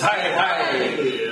hei, hei. Her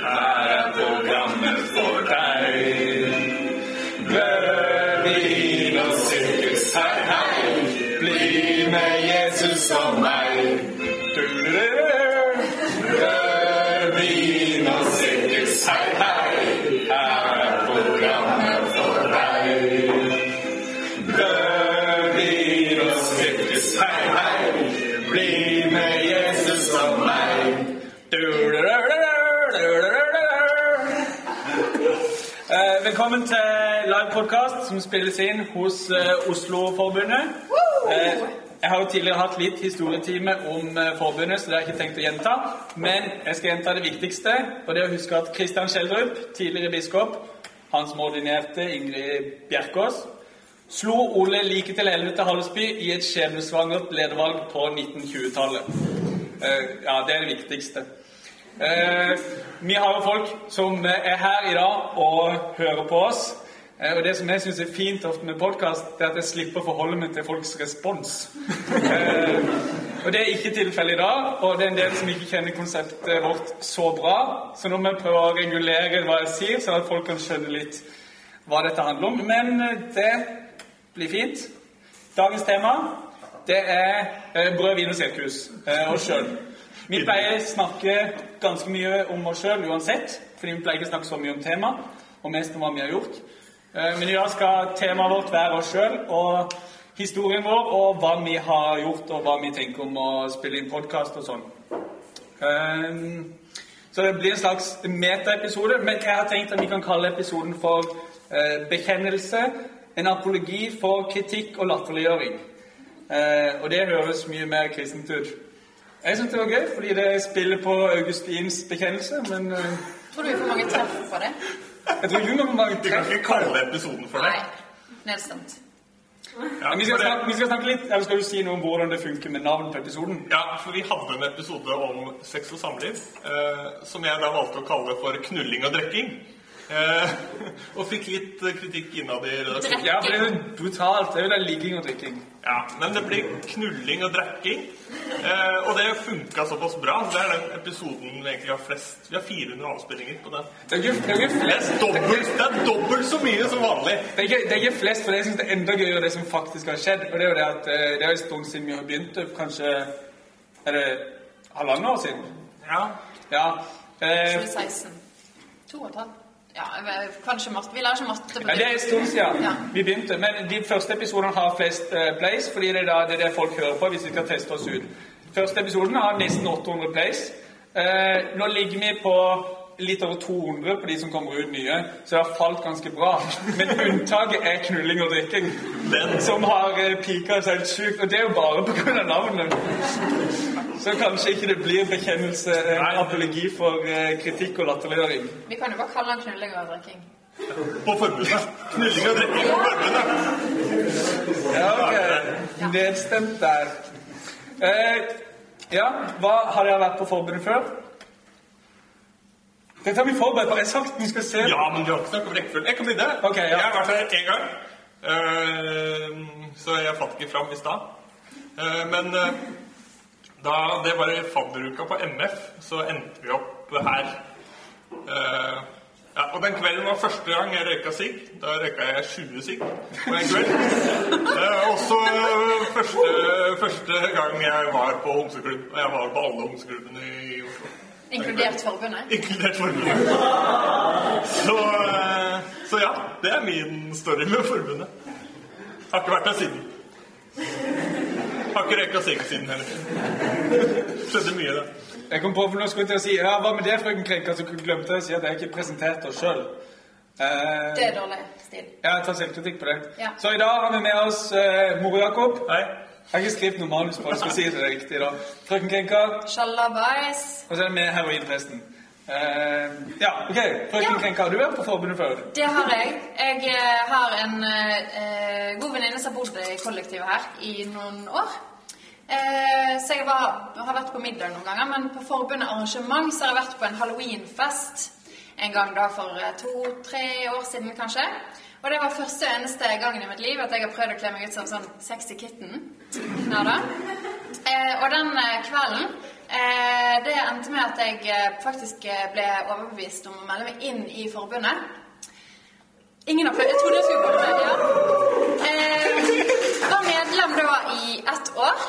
livepodkast som spilles inn hos eh, Oslo-forbundet. Eh, Jeg har jo tidligere hatt litt historietime om eh, forbundet, så det har jeg ikke tenkt å gjenta. Men jeg skal gjenta det viktigste, og det er å huske at Kristian Schjelderup, tidligere biskop, han som ordinerte Ingrid Bjerkås, slo Ole like til helvete Hallesby i et skjebnesvangert ledervalg på 1920-tallet. Eh, Ja, det er det viktigste. Eh, vi har jo folk som er her i dag og hører på oss. Eh, og det som jeg syns er fint ofte med podkast, er at jeg slipper å forholde meg til folks respons. Eh, og det er ikke tilfellet i dag, og det er en del som ikke kjenner konseptet vårt så bra. Så nå må jeg prøve å regulere hva jeg sier, sånn at folk kan skjønne litt hva dette handler om. Men eh, det blir fint. Dagens tema det er eh, brød, vin og sirkus. Eh, oss sjøl. Vi pleier å snakke ganske mye om oss sjøl uansett, fordi vi pleier ikke å snakke så mye om tema, og mest om hva vi har gjort. Eh, Men i dag skal temaet vårt være oss sjøl og historien vår, og hva vi har gjort, og hva vi tenker om å spille inn podkast og sånn. Eh, Så det blir en slags metaepisode, men jeg har tenkt at vi kan kalle episoden for eh, Bekjennelse, en apologi for kritikk og latterliggjøring. Eh, og det høres mye mer kristent ut. Jeg syns det var gøy, fordi det spiller på Augustins bekjennelse, men Tror du vi får mange treff på det? Jeg tror ikke noen må mange Du kan ikke kalle episoden for det. Nei. Nedstemt. Ja, vi skal, det- snakke, vi skal snakke litt, eller skal du si noe om hvordan det funker med navn på episoden? Ja, for vi hadde en episode om sex og samliv, eh, som jeg da valgte å kalle for knulling og drikking. Eh, og fikk litt eh, kritikk innad i redaksjonen. Ja, for det er jo brutalt. Det er jo det ligging og drikking. Ja, men det blir knulling og drikking. Eh, og det funka såpass bra. Det er den episoden vi egentlig har flest Vi har 400 avspillinger på den. Det er ikke, det er ikke Det flest. er dobbelt, det er dobbelt så mye som vanlig. Det er, ikke, det er ikke flest, for jeg synes det er enda gøyere det som faktisk har skjedd. Og det er jo det at eh, det er en stund siden vi har begynt. Kanskje Er det halvannet år siden? Ja. Ja. Eh, 2016. To og et halvt. Ja, kanskje matte. Vi lærer ikke matte på ja, det er en stund siden Ja. vi begynte. Men de første episodene har flest uh, plays, fordi det er, da, det er det folk hører på hvis vi skal teste oss ut. Første episoden har nesten 800 plays. Uh, nå ligger vi på litt over 200 på de som kommer ut nye, så det har falt ganske bra. Men unntaket er knulling og drikking, Den. som har eh, pika seg helt sjukt. Og det er jo bare pga. navnet. Så kanskje ikke det blir bekjennelse, en apologi for eh, kritikk og latterliggjøring. Vi kan jo bare kalle den knulling og drikking. På forbundet. Knulling og drikking på forbundet. Ja, ok. Nedstemt der. Eh, ja, hva har dere vært på forbundet før? Dette har vi forberedt på. Jeg har sagt vi skal se Ja, men vi har ikke snakket om rekkefølge. Jeg kan begynne. Okay, ja. Jeg har vært her én gang, uh, så jeg fant ikke fram i stad. Uh, men uh, da det var i fadderuka på MF, så endte vi opp her. Ja, og den kvelden var første gang jeg røyka sigg. Da røyka jeg 20 sigg på en kveld. Eh, også første, første gang jeg var på homseklubb. Og jeg var på alle homseklubbene i. Inkludert forbundet. Inkludert forbundet. Så, eh, så ja, det er min story med forbundet. Har ikke vært der siden. Har ikke røyka sigg siden heller. Skjedde mye, da. Jeg kom på for nå skulle jeg til å si Ja, hva med det, frøken Krenka? Så glemte jeg å si at jeg ikke presenterte oss sjøl. Eh, Det er dårlig stil. jeg tar selvkritikk på det. Ja. Så i dag har vi med oss eh, Mor Jakob. Hei. Jeg har ikke skrevet noe manus på det, skal si det riktig da. Frøken Krenka. Sjalabais. Og så er det med heroinpresten. Uh, ja, ok. Frøken Ja. Du vært på forbundet før? Det har jeg. Jeg eh, har en uh, god venninne som har bodd i kollektivet her i noen år. Uh, så jeg var, har vært på middag noen ganger, men på forbundet arrangement så har jeg vært på en halloweenfest en gang da for eh, to-tre år siden kanskje. Og det var første og eneste gangen i mitt liv at jeg har prøvd å kle meg ut som sånn sexy kitten. Ja da. Eh, og den eh, kvelden eh, Det endte med at jeg faktisk ble overbevist om å melde meg inn i forbundet. Ingen applaus. Jeg trodde jeg skulle komme med, ja. Eh, var medlem da i ett år.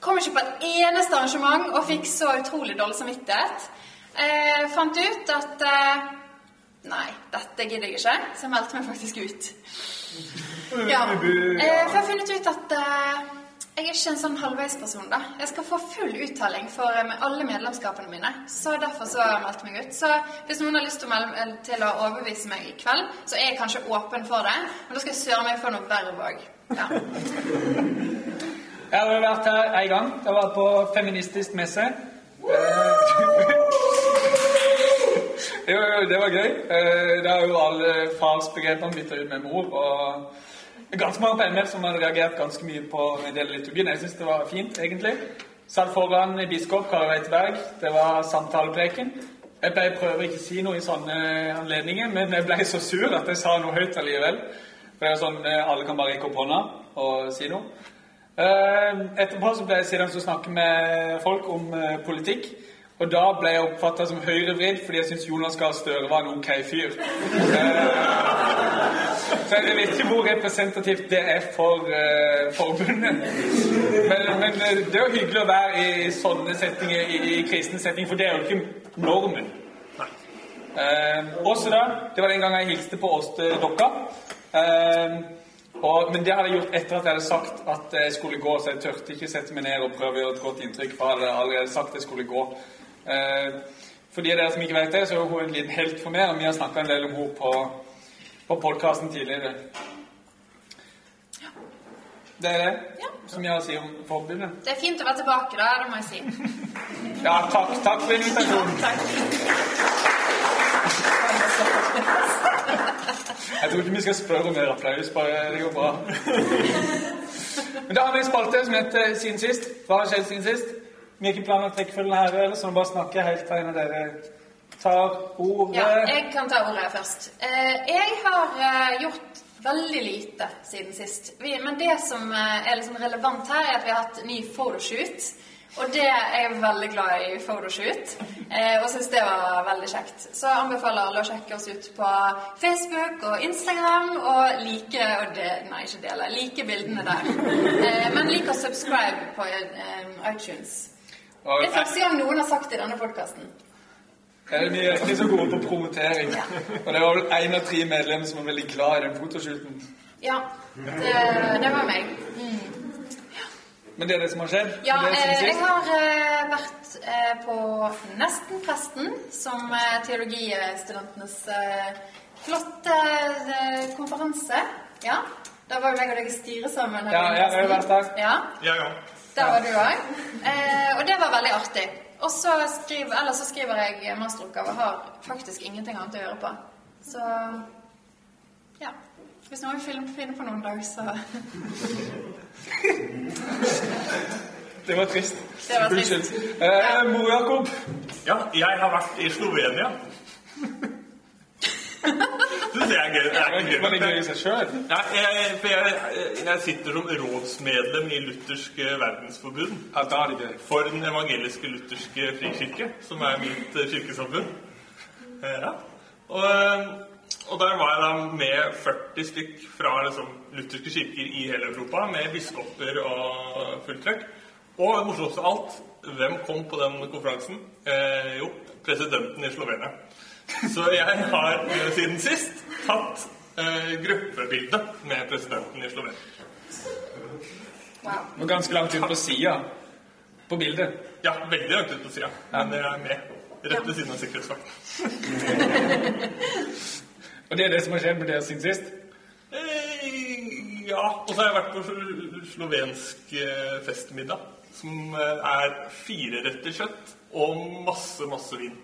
Kom ikke på et eneste arrangement og fikk så utrolig dårlig samvittighet. Eh, fant ut at eh, Nei, dette gidder jeg ikke, så jeg meldte meg faktisk ut. Ja. Eh, for jeg har funnet ut at eh, jeg er ikke en sånn halvveisperson. da. Jeg skal få full uttaling for eh, med alle medlemskapene mine. Så derfor så har jeg meldt meg ut. Så hvis noen har lyst til å, melde, til å overbevise meg i kveld, så er jeg kanskje åpen for det. Men da skal jeg søren meg få noe verv òg. Ja. Jeg har vært her en gang. Jeg var på feministisk messe. Eh, Jo, jo, det var gøy. Eh, Det er jo alle farsbegrepene bytta ut med mor. Og ganske mange på MF som har reagert ganske mye på en av liturgien. Jeg syns det var fint, egentlig. Satt foran biskop Kari Weiteberg. Det var samtalepreken. Jeg ble prøver ikke å si noe i sånne anledninger, men jeg ble så sur at jeg sa noe høyt allikevel. For det er sånn eh, alle kan bare rekke opp hånda og si noe. Eh, Etterpå så ble jeg sittende og snakke med folk om eh, politikk. Og da ble jeg oppfatta som høyrevridd fordi jeg syntes Jonas Gahr Støre var en ok fyr. Eh, så jeg vet ikke hvor representativt det er for uh, forbundet. Men, men eh, det er jo hyggelig å være i sånne settinger, i, i kristne settinger, for det er jo ikke normen. Uh, også da, Det var den gangen jeg hilste på Åste Dokka. Uh, men det hadde jeg gjort etter at jeg hadde sagt at jeg skulle gå, så jeg tørte ikke sette meg ned og prøve å gjøre et godt inntrykk, for jeg hadde allerede sagt at jeg skulle gå. Uh, for de av dere som ikke vet det, så er hun en liten helt for meg, og vi har snakka en del om henne på, på podkasten tidligere. Ja. Det er det Ja. som jeg har å si om forbundet. Det er fint å være tilbake, da. Det må jeg si. Ja, takk, takk for invitasjonen. Takk. Jeg tror ikke vi skal spørre om mer applaus, bare det går bra. Men da har vi en spalte som heter Siden sist. Hva har skjedd siden sist? Vi har ikke planlagt rekkefølgen her, eller, så vi bare snakke helt fra en av dere tar ordet. Ja, jeg kan ta ordet først. Eh, Jeg har eh, gjort veldig lite siden sist. Men det som eh, er liksom relevant her, er at vi har hatt ny photoshoot. Og det er jeg veldig glad i photoshoot, og syns det var veldig kjekt. Så jeg anbefaler alle å sjekke oss ut på Facebook og Instagram og like og de, Nei, ikke dele. Like bildene der. Men lik og subscribe på iTunes. Det er første gang noen har sagt det i denne podkasten. Er vi er ikke så gode på promotering. Og det var vel én av tre medlemmer som var veldig glad i den fotoshooten. Ja, det, det var meg. Men det er det som har skjedd? Ja, det eh, jeg har eh, vært eh, på Nesten-presten, som teologistudentenes flotte konferanse. Ja, da var jo jeg og deg i styret sammen. Ja, ja, jeg har vært der. Ja, Ja, ja. der var du òg. Eh, og det var veldig artig. Og så skriver, ellers så skriver jeg masteroppgave. Har faktisk ingenting annet å gjøre på. Så ja. Hvis noen vil finne- på noen dag, så Det var trist. Det var trist. Unnskyld. Eh, Mo Jakob. Ja, jeg har vært i Slovenia. Syns jeg er gøy. Det er ikke Var det gøy. gøy i seg sjøl? Ja, jeg, for jeg, jeg sitter som rådsmedlem i Luthersk verdensforbund Ja, da er det gøy. for Den evangeliske lutherske frikirke, som er mitt eh, kirkesamfunn. Eh, Ja. Og, eh, og der var jeg da med 40 stykk fra liksom, lutherske kirker i hele Europa, med biskoper og fullt trøkk. Og det morsomste av alt, hvem kom på den konferansen? Eh, jo, presidenten i Slovenia. Så jeg har eh, siden sist tatt eh, gruppebilde med presidenten i Slovenia. wow. Og ganske langt ut på sida på bildet. Ja, veldig langt ut på sida, men jeg er med. Rett ved siden av sikkerhetsvakten. Og det er det som har skjedd med dere siden sist? Eh, ja, og så har jeg vært på slovensk eh, festmiddag. Som er fire retter kjøtt og masse, masse vin.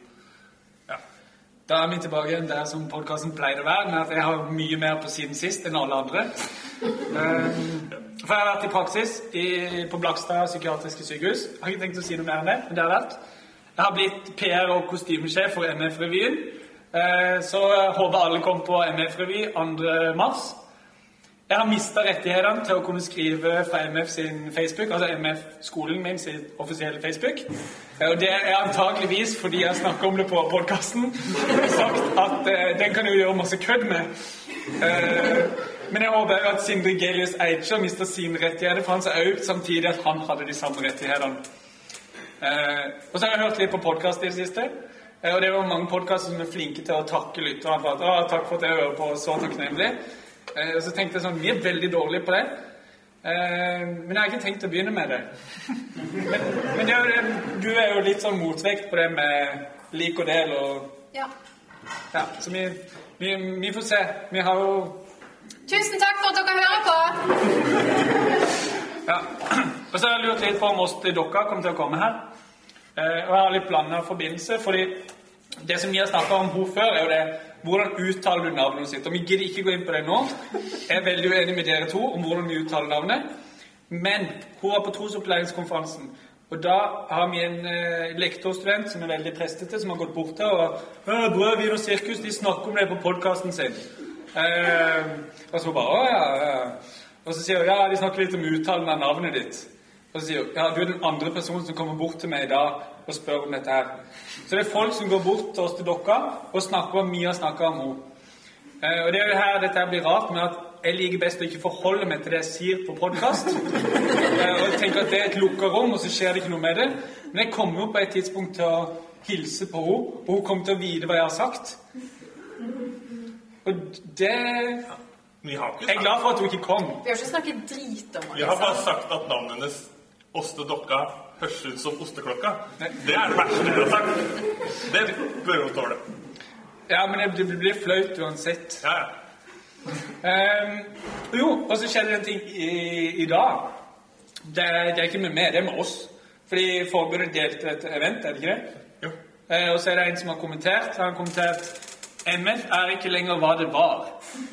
Da er vi tilbake der som podkasten pleide å være, med at jeg har mye mer på siden sist enn alle andre. Eh, For jeg har vært i praksis på Blakstad psykiatriske sykehus. Har ikke tenkt å si noe mer enn det, men det har vært. Jeg har blitt PR- og kostymesjef for MF-revyen. Eh, Så håper alle kommer på MF-revy 2. mars. Jeg har mista rettighetene til å kunne skrive fra MF sin Facebook, altså MF-skolen min sin offisielle Facebook. Eh, Og det er antageligvis fordi jeg snakker om det på podkasten, sagt at uh, den kan jo gjøre masse kødd med. Uh, men jeg håper at Sindre Gelius Eicher mista sine rettigheter, for han sa òg samtidig at han hadde de samme rettighetene. Uh, og så har jeg hørt litt på podkast i det siste. Og det er jo mange podkaster som er flinke til å takke lytterne for at ah, 'Takk for at jeg hører på, så takknemlig'. Eh, og så tenkte jeg sånn Vi er veldig dårlige på det. Eh, men jeg har ikke tenkt å begynne med det. Men, men det er, det- du er jo litt sånn motvekt på det med lik og del og Ja. Ja, så vi, vi, vi får se. Vi har jo Tusen takk for at dere hører på. Ja. Og så har jeg lurt litt på om oss til dere kommer til å komme her. Eh, og jeg har litt blanda forbindelse, fordi det som vi har snakka om henne før, er jo det hvordan uttaler du navnet sitt. Og vi gidder ikke gå inn på det nå. Jeg er veldig uenig med dere to om hvordan vi uttaler navnet. Men hun var på trosopplæringskonferansen. Og da har vi en eh, lektorstudent som er veldig prestete, som har gått bort her og 'Brød, vin og sirkus de snakker om det på podkasten sin. Eh, og så bare Å ja, ja. Og så sier hun ja, de snakker litt om uttalen av navnet ditt. Og så sier hun ja, du er den andre personen som kommer bort til meg i dag og spør om dette her. Så det er folk som går bort til oss til dere og snakker om vi har snakka om henne. Eh, og det er jo her dette blir rart med at jeg liker best å ikke forholde meg til det jeg sier på podkast. Eh, og jeg tenker at det er et lukka rom, og så skjer det ikke noe med det. Men jeg kommer jo på et tidspunkt til å hilse på henne, og hun kommer til å vite hva jeg har sagt. Og det Jeg er glad for at hun ikke kom. Vi har ikke snakket drit om Vi har bare liksom. sagt at navnet hennes Ostedokka høres ut som osteklokka. Det er det verste vi har sagt. Det bør hun tåle. Ja, men det, blir flaut uansett. Ja, ja. Um, jo, og så skjedde det en ting i, i dag. Det, det er ikke med meg, det er med oss. Fordi forbundet delte et event, er det ikke det? Jo. Uh, og så er det en som har kommentert. Han har kommentert MF er ikke lenger hva det var.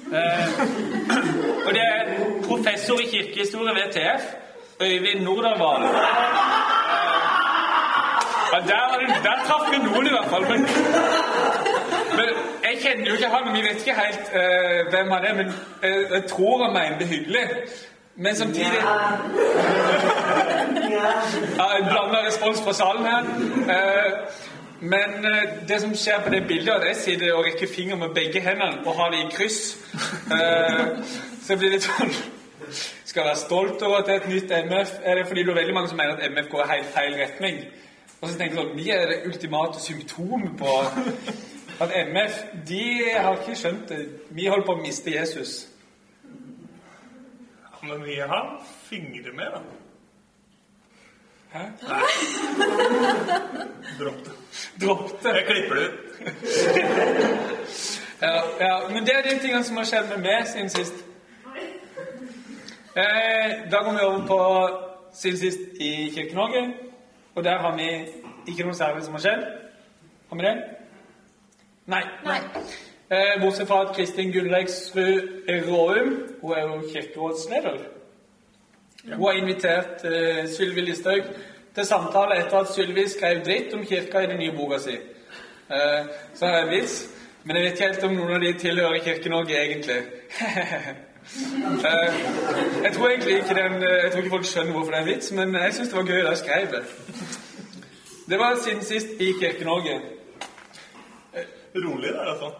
Uh, og det er professor i kirkehistorie ved TF, Øyvind Nordahlvall. Eh, ja, der, det- der traff vi noen, i hvert fall. Men, men jeg kjenner jo ikke han, og vi vet ikke helt uh, hvem han er. Men uh, jeg tror han mener det hyggelig. Men samtidig ja, En blanda respons fra salen her. Uh, men det som skjer på det bildet, er at jeg sitter og rekker fingeren med begge hendene og har det i kryss. Så blir blir litt sånn Skal være stolt over at det er et nytt MF. Er det fordi det er veldig mange som mener at MF går i helt feil retning? Og så tenker jeg sånn Vi er det ultimate symptom på at MF De har ikke skjønt det. Vi holder på å miste Jesus. Men vi har fingre med, da. Hæ? Dropp det. Dropp det. Jeg klipper det ut. Ja, ja, men det er de tingene som har skjedd med meg siden sist. Eh, da går vi over på siden sist i Kirke-Norge. Og der har vi ikke noe særlig som har skjedd. Har vi det? Nei. Nei. Eh, bortsett fra at Kristin Gunnleiksrud Råum, hun er jo kirkerådsleder. Hun har invitert eh, Sylvi Listhaug til samtale etter at Sylvi skrev dritt om kirka i den nye boka si. Eh, så er det en vits, men jeg vet ikke helt om noen av de tilhører Kirke-Norge egentlig. eh, jeg tror egentlig ikke den, eh, jeg tror ikke folk skjønner hvorfor det er en vits, men jeg syns det var gøy da jeg skrev det. Det var siden sist i Kirke-Norge. Rolig der, altså.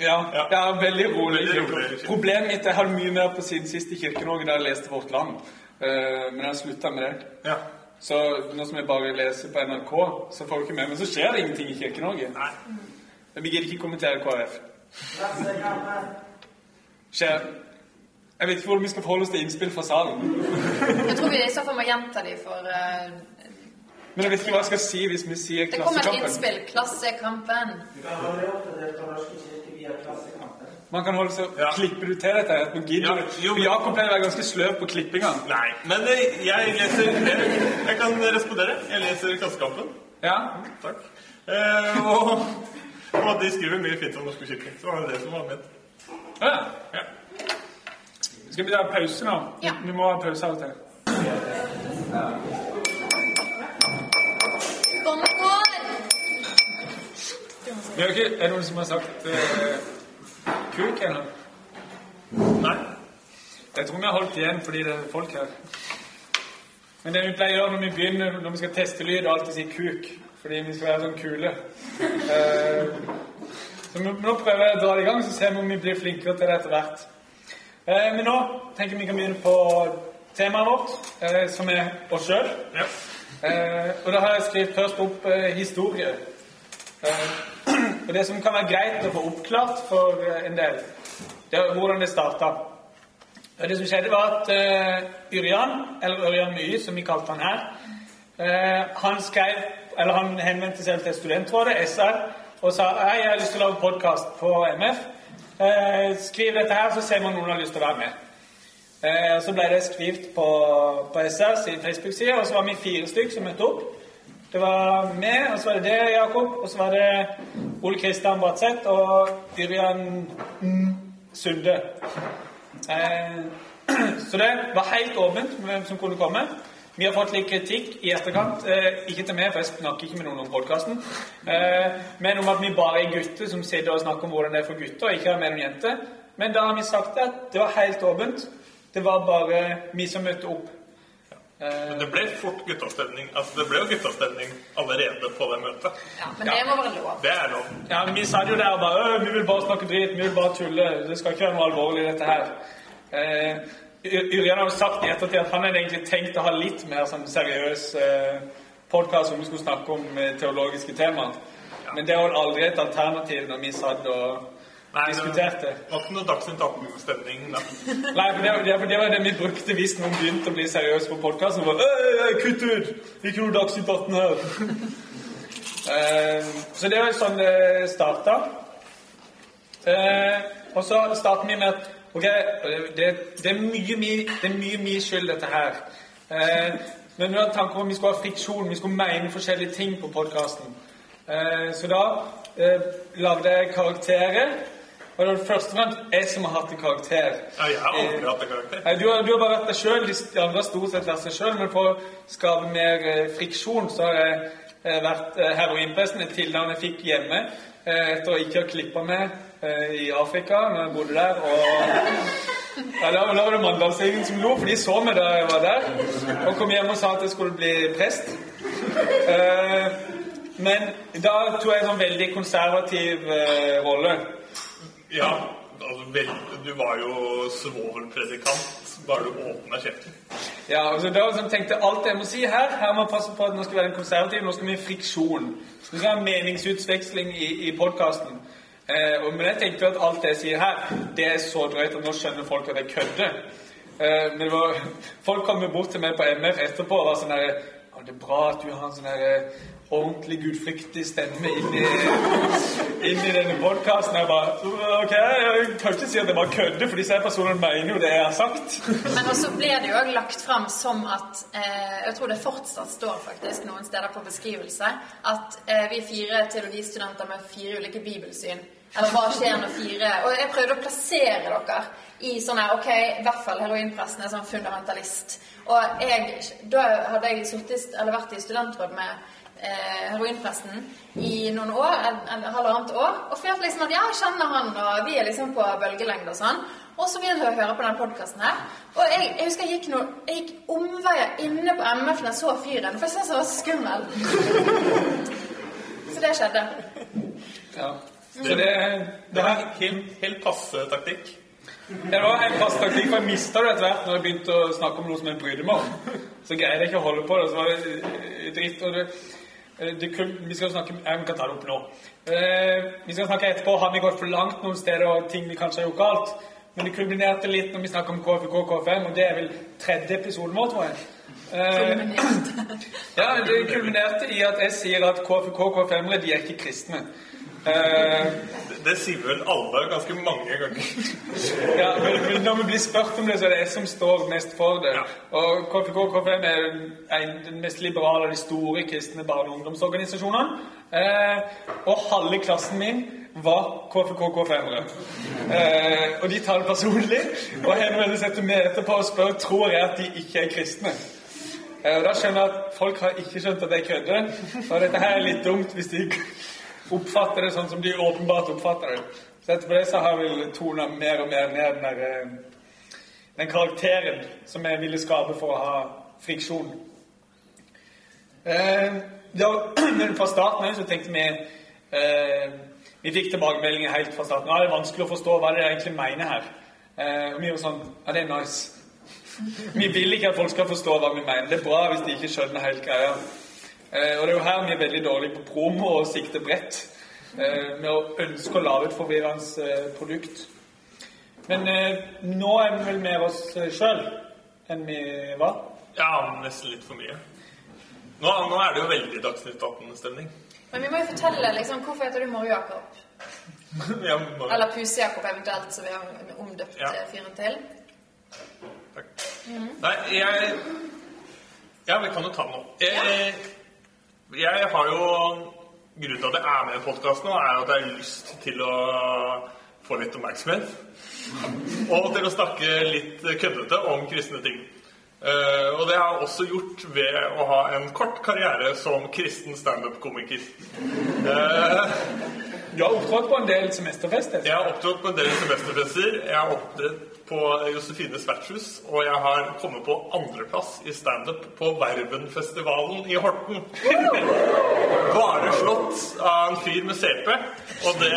Ja, Ja. ja veldig rolig. Veldig rolig. Problemet mitt er jeg hadde mye mer på siden sist i Kirke-Norge da jeg leste Vårt Land. Eh, men jeg har slutta med det. Ja. Så nå som jeg bare leser på NRK, så får jeg ikke med Men så skjer det ingenting i Kirke-Norge. Vi gidder ikke kommentere KrF. Skjer Jeg vet ikke hvordan vi skal forholde oss til innspill fra salen. Jeg tror vi i så fall må gjenta de for uh, Men jeg vet ikke hva jeg skal si hvis vi sier Det kommer et Klassekampen. innspill. Klassekampen. Klassekampen. Man kan holde seg Ja. Klipper du til dette? At nå gidder Ja, jo, men- Jakob pleier å være ganske sløv på klippinga. Nei. Men eh, jeg leser Jeg, jeg kan respondere. Jeg leser Klassekampen. Ja? Takk. Eh, og, og de skriver mye fint om Norske kirke. Så var det det som var ment. Ja. Ja. Skal vi ta pause nå? Ja. Vi må ha pause av og til. Er det noen som har sagt uh, kuk ennå? Nei. Jeg tror vi har holdt igjen fordi det er folk her. Men det vi pleier å gjøre når vi begynner, når vi skal teste lyd, er alltid å si kuk. Fordi vi skal være sånn kule. Eh, så vi, nå prøver jeg å dra det i gang, så ser vi om vi blir flinkere til det etter hvert. Eh, men nå tenker vi kan begynne på temaet vårt, eh, som er oss sjøl. Ja. Eh, og da har jeg skrevet først opp eh, historie. Eh, og det som kan være greit å få oppklart for eh, en del, det er hvordan det starta. Det som skjedde, var at Yrjan, eller Ørjan Mye, som vi kalte han her, eh, han skrev, eller han henvendte seg til Studentrådet, SR, og sa hei, jeg har lyst til å lage podkast på MF. Eh, skriv dette her, så ser vi om noen har lyst til å være med. Eh, så ble det skrevet på, på SRs Facebook-side, og så var vi fire stykker som møtte opp. Det var meg, og så var det det, Jakob, og så var det Ole Kristian Bratseth og Yrjan Sunde. Eh, så det var helt åpent med hvem som kunne komme. Vi har fått litt kritikk i etterkant. Eh, ikke til meg, for jeg snakker ikke med noen om podkasten. Eh, men om at vi bare er gutter som sitter og snakker om hvordan det er for gutter, og ikke har med noen jenter. Men da har vi sagt at det var helt åpent. Det var bare vi som møtte opp. Eh, Men det ble fort guttastemning. Altså, det ble jo guttastemning allerede på det møtet. Ja, men det må være lov. Det er lov. Ja, men Vi satt jo der og bare «Øh, Vi vil bare snakke drit, vi vil bare tulle. Det skal ikke være noe alvorlig, dette her. Eh, Yrjan har jo sagt i ettertid at han hadde egentlig tenkt å ha litt mer sånn seriøs eh, podkast om vi skulle snakke om eh, teologiske temaer. Men det var aldri et alternativ når vi satt og Nei, det diskuterte. var ikke noe Dagsnytt 18-stemning. da. Nei, for det, det, det var det vi brukte hvis noen begynte å bli seriøse på podkasten. Kutt ut! Ikke noe Dagsnytt 18 her. uh, så det var sånn det starta. Uh, og så starter vi med at Ok, det, det, er mye, mi- det er mye min skyld, dette her. Eh, men vi hadde tanker om vi skulle ha friksjon, vi skulle mene forskjellige ting på podkasten. Eh, så da eh, lagde jeg karakterer. Og det var først og fremst jeg som har hatt en karakter. Ja, jeg har aldri hatt en karakter. Du, har, du har bare vært deg sjøl. De andre har stort sett vært seg sjøl. Men for å skape mer eh, friksjon, så har jeg eh, vært eh, heroinpresten. Et tilnavn jeg fikk hjemme eh, etter å ikke ha klippa meg eh, i Afrika når jeg bodde der. Og ja, da, da var det Mandalsgjengen som lo, for de så meg da jeg var der. Og kom hjem og sa at jeg skulle bli prest. Eh, men da tok jeg en sånn veldig konservativ eh, rolle. Ja, altså, vel, du var jo svovelpredikant bare du åpna kjeften. Ja, altså da som tenkte alt jeg må si her Her må jeg passe på at nå skal vi være en konservativ, nå skal vi ha friksjon. Skal vi ha meningsutveksling i, i podkasten. Eh, og- men jeg tenkte at alt det jeg sier her, det er så drøyt at nå skjønner folk at jeg kødder. Eh, men var, folk kom jo bort til meg på MF etterpå og var sånn her «Ja, Det er bra at du har en sånn her eh, ordentlig gudfryktig stemme inn i, inn denne podkasten. Jeg bare Ok, jeg kan ikke si at jeg bare kødder, for disse personene mener jo det jeg har sagt. Men også blir det jo òg lagt fram som at eh, Jeg tror det fortsatt står faktisk noen steder på beskrivelse at eh, vi er fire teologistudenter med fire ulike bibelsyn. Eller hva skjer når fire Og jeg prøvde å plassere dere i sånn her Ok, i hvert fall heroinpressen er sånn fundamentalist. Og jeg, da hadde jeg suttet, eller vært i studentråd med eh, heroinpressen i noen år, eller halvannet år, og følte liksom at ja, jeg kjenner han, og vi er liksom på bølgelengde og sånn. Og så begynte jeg å høre på denne podkasten her. Og jeg, jeg husker jeg gikk, noe, jeg gikk omveier inne på MF når jeg så fyren, for jeg syntes han var skummel. så det skjedde. Ja. Så det, Det var helt, helt passe taktikk. det var en passe taktikk, for jeg mista det etter hvert når jeg begynte å snakke om noe som jeg brydde meg om. Så greide jeg ikke å holde på det. Så var det eh, dritt. og det, eh, det kun, Vi skal snakke Jeg kan ta det opp nå. Eh, vi skal snakke etterpå. Har vi gått for langt noen steder og ting vi kanskje har gjort galt? Men det kulminerte litt når vi snakker om KFK KFM, og det er vel tredje episoden vår, tror jeg. Eh, ja, det kulminerte i at jeg sier at KFK KFM-ere de er ikke kristne. Eh, Det, sier vel alle ganske mange ganger. Ja, men, men når vi blir spurt om det, så er det jeg som står mest for det. Ja. Og KFK KFM er en, den mest liberale av de store kristne barne- og ungdomsorganisasjonene. Eh, og halve klassen min var KFK KFM-ere. Eh, og de tar det personlig og henvender seg til meg etterpå og spør tror jeg at de ikke er kristne. Eh, og Da skjønner jeg at folk har ikke skjønt at jeg kødder. Og dette her er litt dumt hvis de oppfatter det sånn som de åpenbart oppfatter det. Så etterpå det så har jeg vel tona mer og mer ned den der, eh, den karakteren som jeg ville skape for å ha friksjon. Eh, da, men fra starten av så tenkte vi eh, Vi fikk tilbakemeldinger helt fra starten. Ja, det er vanskelig å forstå hva det egentlig mener her. Eh, og vi var sånn Ja, det er nice. Vi vil ikke at folk skal forstå hva vi mener. Det er bra hvis de ikke skjønner helt greia. Eh, og det er jo her vi er veldig dårlige på promo og sikte bredt. Eh, med å ønske å lage et forvirrende eh, produkt. Men eh, nå er vi vel mer oss sjøl enn vi var. Ja, nesten litt for mye. Nå, nå er det jo veldig Dagsnytt 18-stemning. Men vi må jo fortelle liksom, hvorfor heter du Moro-Jakob? Ja, Mor Eller Puse-Jakob eventuelt, som vi har omdøpt Ja. eh, fyren til. Takk. Nei, jeg Ja, vi kan jo ta den nå. Jeg, jeg har jo Grunnen til at jeg er med i podkasten er at jeg har lyst til å få litt oppmerksomhet. Og til å snakke litt køddete om kristne ting. Eh, og det har jeg også gjort ved å ha en kort karriere som kristen standup-komiker. Uh, Du har opptrådt på en del semesterfester. jeg har opptrådt på en del semesterfester. Jeg har opptrådt på Josefines vertshus, og jeg har kommet på andreplass i standup på Vervenfestivalen i Horten. Bare slått av en fyr med CP, og det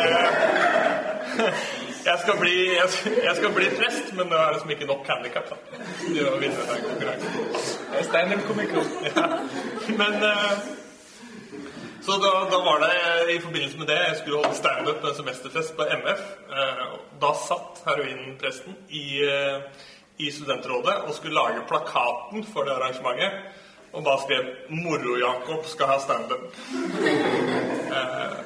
jeg skal, bli, jeg, jeg skal bli prest, men det er liksom ikke nok handikap til å vinne den konkurransen. Standup-komiker. Ja. Men eh, Så da, da var det i forbindelse med det jeg skulle holde standup på en semesterfest på MF. eh, Da satt heroinpresten i, eh, i studentrådet og skulle lage plakaten for det arrangementet. Og bare skrev 'Moro-Jakob skal ha standup'. Eh,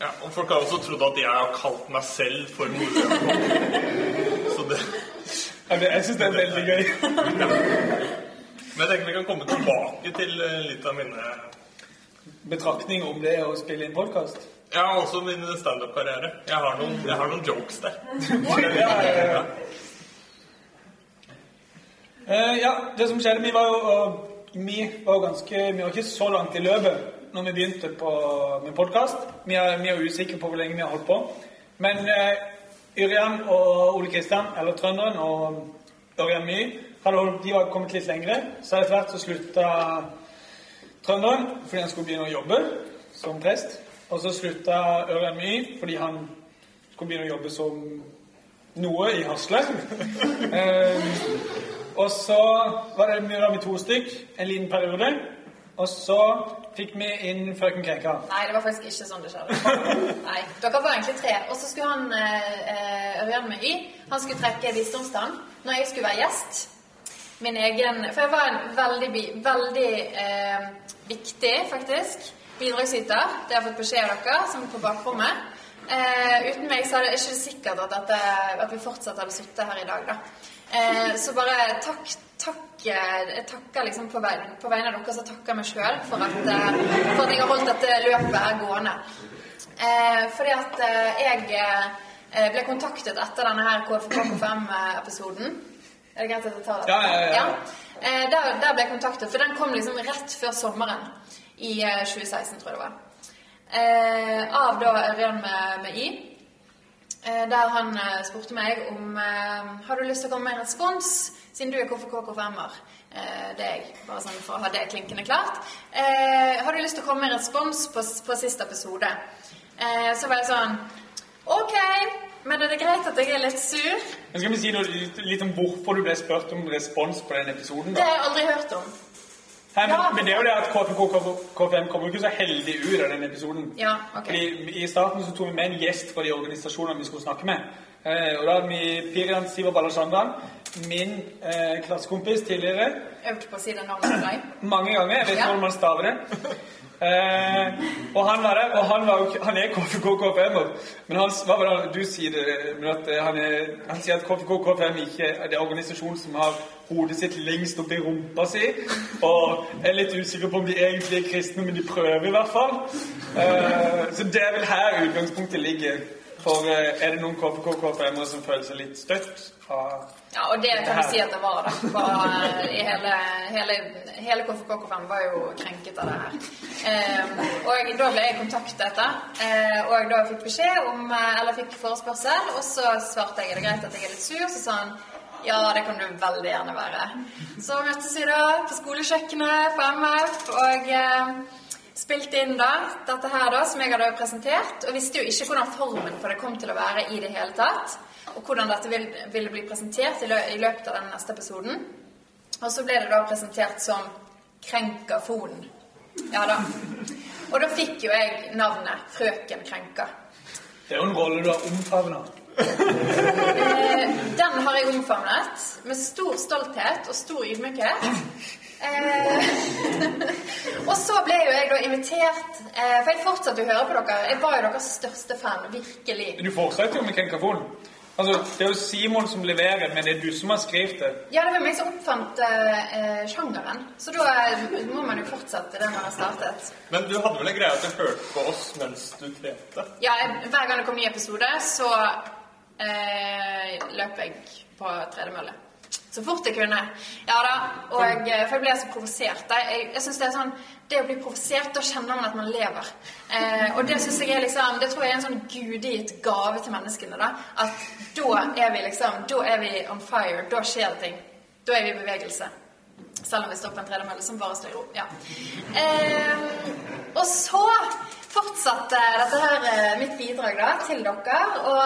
ja, og folk har også trodd at jeg har kalt meg selv for Moro-Jakob. Så det Jeg syns det er veldig gøy. Men jeg tenker vi kan komme tilbake til eh, litt av mine Betraktning om det å spille inn podkast. Ja, også min standup-karriere. Jeg, jeg har noen jokes der. Ja, ja, ja. Eh, det som skjedde, vi var jo vi var jo ganske Vi var ikke så langt i løpet når vi begynte på, med podkast. Vi, vi er usikre på hvor lenge vi har holdt på. Men eh, Yrjan og Ole Kristian, eller Trønderen, og Ørjan My holdt, de var kommet litt lengre. Så etter hvert så slutta Trønderen fordi han skulle begynne å jobbe som prest. Og så slutta Ørjan My fordi han skulle begynne å jobbe som noe i Hasle. eh, og så var det mye vi to stykk en liten periode. Og så fikk vi inn frøken Krekka. Nei, det var faktisk ikke sånn det skjedde. Nei, Dere var egentlig tre. Og så skulle han eh, Ørjan med Y Han skulle trekke visdomstann når jeg skulle være gjest. Min egen For jeg var en veldig, veldig eh, viktig, faktisk, bidragsyter. Det har jeg fått beskjed av dere, som på bakrommet. Eh, uten meg så er det ikke sikkert at, dette, at vi fortsatt hadde sittet her i dag, da. Eh, så bare takk, takk eh, Jeg takker liksom på, vei, på vegne av dere, så takker meg sjøl for, eh, for at jeg har holdt dette løpet gående. Eh, fordi at eh, jeg ble kontaktet etter denne her KFK5-episoden. Er det greit at jeg tar det? Ja, ja, ja, ja. Eh, der, der ble jeg kontaktet, for den kom liksom rett før sommeren i eh, 2016, tror jeg det var. Eh, av da Ørjan med, med Y. Eh, der han eh, spurte meg om eh, Har du lyst til å komme med en respons, siden du er KFK-KFM-er. Det er jeg, bare sånn for å ha det klinkende klart. Har du lyst til å komme med en respons på, på siste episode? Så var jeg sånn Ok, men er det greit at jeg er litt sur? Men skal vi si noe litt, litt om hvorfor du ble spurt om respons på den episoden? Det har jeg aldri hørt om. Nei, men, men det er jo det at KFK KFM kommer jo ikke så heldig ut av den episoden. Ja, ok. Fordi I starten så tok vi med en gjest fra de organisasjonene vi skulle snakke med. Eh, og da hadde vi Pirian Siver Balashandran, min eh, klassekompis tidligere, Øvd på å si det navnet til deg. mange ganger. Jeg vet ikke Ja. hvordan man staver det. Eh, og han var der, og han, var han er KFK KFM-er. Men han, hva var det du sier det, men at eh, han, er, han sier at KFK KFM ikke er det organisasjon som har hodet sitt lengst oppi rumpa si. Og er litt usikker på om de egentlig er kristne, men de prøver i hvert fall. Eh, så det er vel her utgangspunktet ligger. For eh, er det noen KFK-KFM-er som føler seg litt støtt fra Ja, og det kan du si at det var, da. For, eh, hele, hele, hele KFK-KFM var jo krenket av det her. Eh, og da ble jeg kontaktet, eh, og da fikk beskjed om Eller fikk forespørsel, og så svarte jeg er det greit at jeg er litt sur. Så sa han Ja, det kan du veldig gjerne være. Så møttes vi da på skolekjøkkenet på MF og spilte inn da dette her da, som jeg hadde presentert. Og visste jo ikke hvordan formen på det kom til å være i det hele tatt. Og hvordan dette ville, ville bli presentert i, lø i løpet av den neste episoden. Og så ble det da presentert som Krenkafonen. Ja da. Og da fikk jo jeg navnet Frøken Krenka. Det er jo en rolle du har omfavna. Eh, den har jeg omfavnet med stor stolthet og stor ydmykhet. Eh, og så ble jo jeg da invitert eh, For jeg fortsatte å høre på dere. Jeg var jo deres største fan. Virkelig. Du fortsetter jo med Kenkafon. Altså, det er jo Simon som leverer, men det er du som har skrevet det. Ja, det var meg som oppfant eh, sjangeren. Så da må man jo fortsette det man har startet. Men du hadde vel en greie at du hørte på oss mens du trente? Ja, jeg, hver gang det kom ny episode, så eh, løp jeg på tredemølle. Så fort jeg kunne. Ja da. Og, eh, for jeg ble så provosert. Jeg, jeg synes Det er sånn, det å bli provosert, da kjenner man at man lever. Eh, og det synes jeg er liksom, det tror jeg er en sånn gudegitt gave til menneskene. da, At da er vi liksom, da er vi on fire. Da skjer det ting. Da er vi i bevegelse. Selv om vi står på en tredemølle som bare står i ro. Ja. Eh, og så fortsatte dette her eh, mitt bidrag da, til dere. Og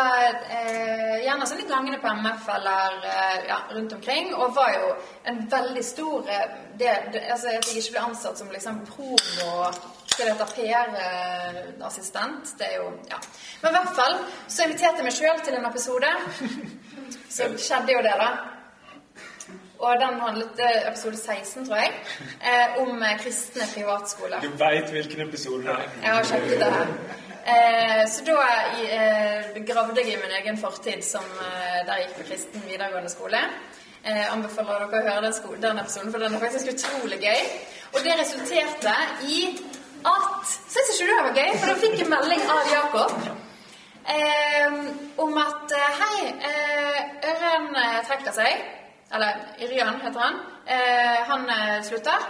eh, gjerne sånn i gangene på MF eller eh, ja, rundt omkring. Og var jo en veldig stor eh, det, det, Altså at jeg ikke ble ansatt som liksom promo Skal det hete PR-assistent? Det er jo Ja. Men i hvert fall så inviterte jeg meg sjøl til en episode. Så skjedde jo det, da. Og den handlet eh, episode 16, tror jeg, eh, om eh, kristne privatskoler. Du veit hvilken episode det er. Jeg har sjekket det her. Eh, så da eh, gravde jeg i min egen fortid som eh, der jeg gikk på kristen videregående skole. Eh, anbefaler dere å høre den, sko- den episoden, for den er faktisk utrolig gøy. Og det resulterte i at Syns ikke du det var gøy? For da fikk jeg melding av Jakob. Om at Hei, eh, eh, trekker seg. Eller Irian heter han. Eh, han eh, slutter.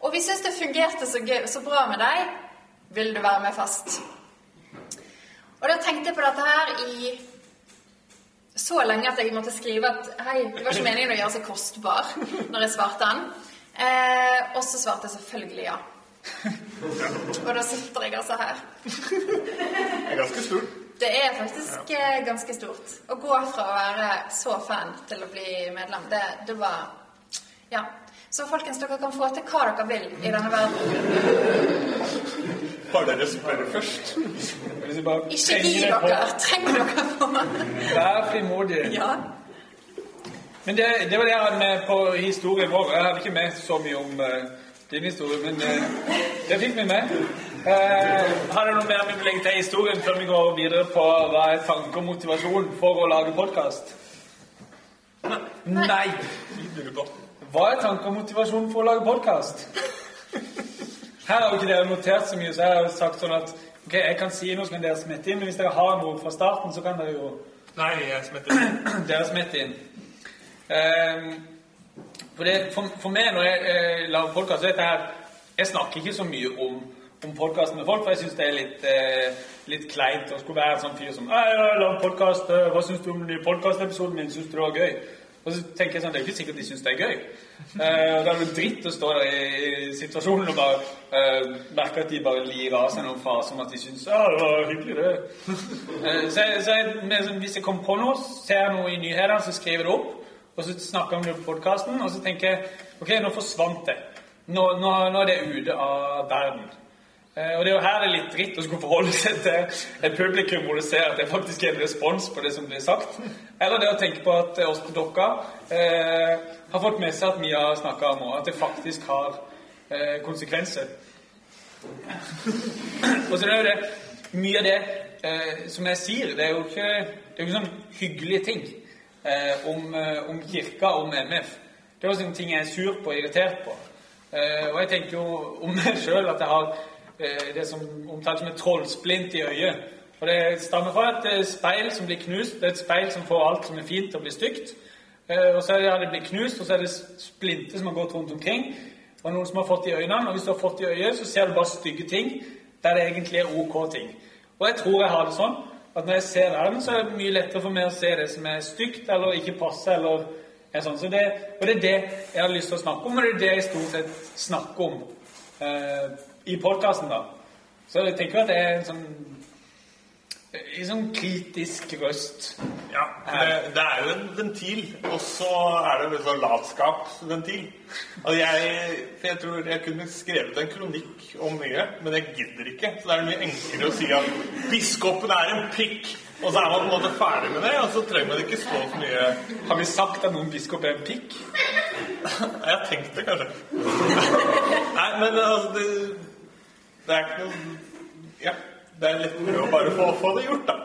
Og vi syns det fungerte så, gøy, så bra med deg. Vil du være med fast? Og da tenkte jeg på dette her i så lenge at jeg måtte skrive at hei, det var ikke meningen å gjøre seg kostbar når jeg svarte han. Eh, og så svarte jeg selvfølgelig ja. Og da sitter jeg altså her. Det er ganske stort. Det er faktisk ja. ganske stort. Å gå fra å være så fan til å bli medlem, det, det var Ja. Så folkens, dere kan få til hva dere vil i denne verden. Har dere spørre først? Hvis jeg bare Ikke gi dere. Trenger dere på. Vær frimodig. Ja. Men det, det var det jeg hadde med på historien vår. Jeg hadde ikke med så mye om uh, din historie, men uh, det fikk vi med. Uh, har du noe mer vi vil legge til historien før vi går videre på hva er tanke og motivasjon for å lage podkast? Nei. Hva er tanke og motivasjon for å lage podkast? Her har jo ikke dere notert så mye, så jeg har sagt sånn at ok, jeg kan si noe, som dere smette inn. Men hvis dere har noe fra starten, så kan dere jo Nei, jeg smetter. dere smetter inn. Eh, for, det, for, for meg når jeg eh, lager podkast, så er dette her Jeg snakker ikke så mye om, om podkast med folk, for jeg syns det er litt, eh, litt kleint å skulle være en sånn fyr som «Hei, jeg podcast, eh, Hva syns du om podkastepisoden min? Syns du det var gøy? Og så tenker jeg sånn, Det er jo ikke sikkert de syns det er gøy. Eh, Da er det dritt å stå der i, i situasjonen og bare eh, merke at de bare lir av seg noen fraser om at de syns ja, det var hyggelig, det. Eh, så jeg, så jeg, hvis jeg kommer på noe, ser noe i nyhetene, så skriver jeg det opp. Og så snakker jeg om det på podkasten, og så tenker jeg ok, nå forsvant det. Nå, nå, nå er det ute av verden. Eh, og det er jo her det er litt dritt å skulle forholde seg til et publikum hvor du ser at det faktisk er en respons på det som blir sagt. Eller det å tenke på at oss på Dokka eh, har fått med seg at vi har snakka om at det faktisk har eh, konsekvenser. Og så er det jo det Mye av det eh, som jeg sier, det er jo ikke, det er ikke sånn hyggelige ting eh, om, eh, om kirka, om MF. Det er jo sånne ting jeg er sur på og irritert på. Eh, og jeg tenker jo om meg sjøl at jeg har eh, det som omtales som et trollsplint i øyet. Og det stammer fra et eh, speil som blir knust. Det er et speil som får alt som er fint, til å bli stygt. Eh, og så har det blitt knust, og så er det splinter som har gått rundt omkring. Og noen som har fått i øynene. Og hvis du har fått i øyet, så ser du bare stygge ting der det egentlig er ok ting. Og jeg tror jeg har det sånn at når jeg ser verden, så er det mye lettere for meg å se det som er stygt eller ikke passer, eller er sånn. Så det, og det er det jeg har lyst til å snakke om, og det er det jeg stort sett snakker om eh, i podkasten. Så jeg tenker at det er en sånn en sånn kritisk røst. Ja, det, det er jo en ventil, og så er det en sånn latskapsventil. Altså jeg, for jeg tror jeg kunne skrevet en kronikk om mye, men jeg gidder ikke. Så det er mye enklere å si at biskopen er en prikk, og så er man på en måte ferdig med det, og så trenger man ikke stå så mye Har vi sagt at noen biskop er en pikk? Jeg har tenkt det, kanskje. Nei, men altså det, det er ikke noe Ja, det er lettere å bare få, få det gjort, da.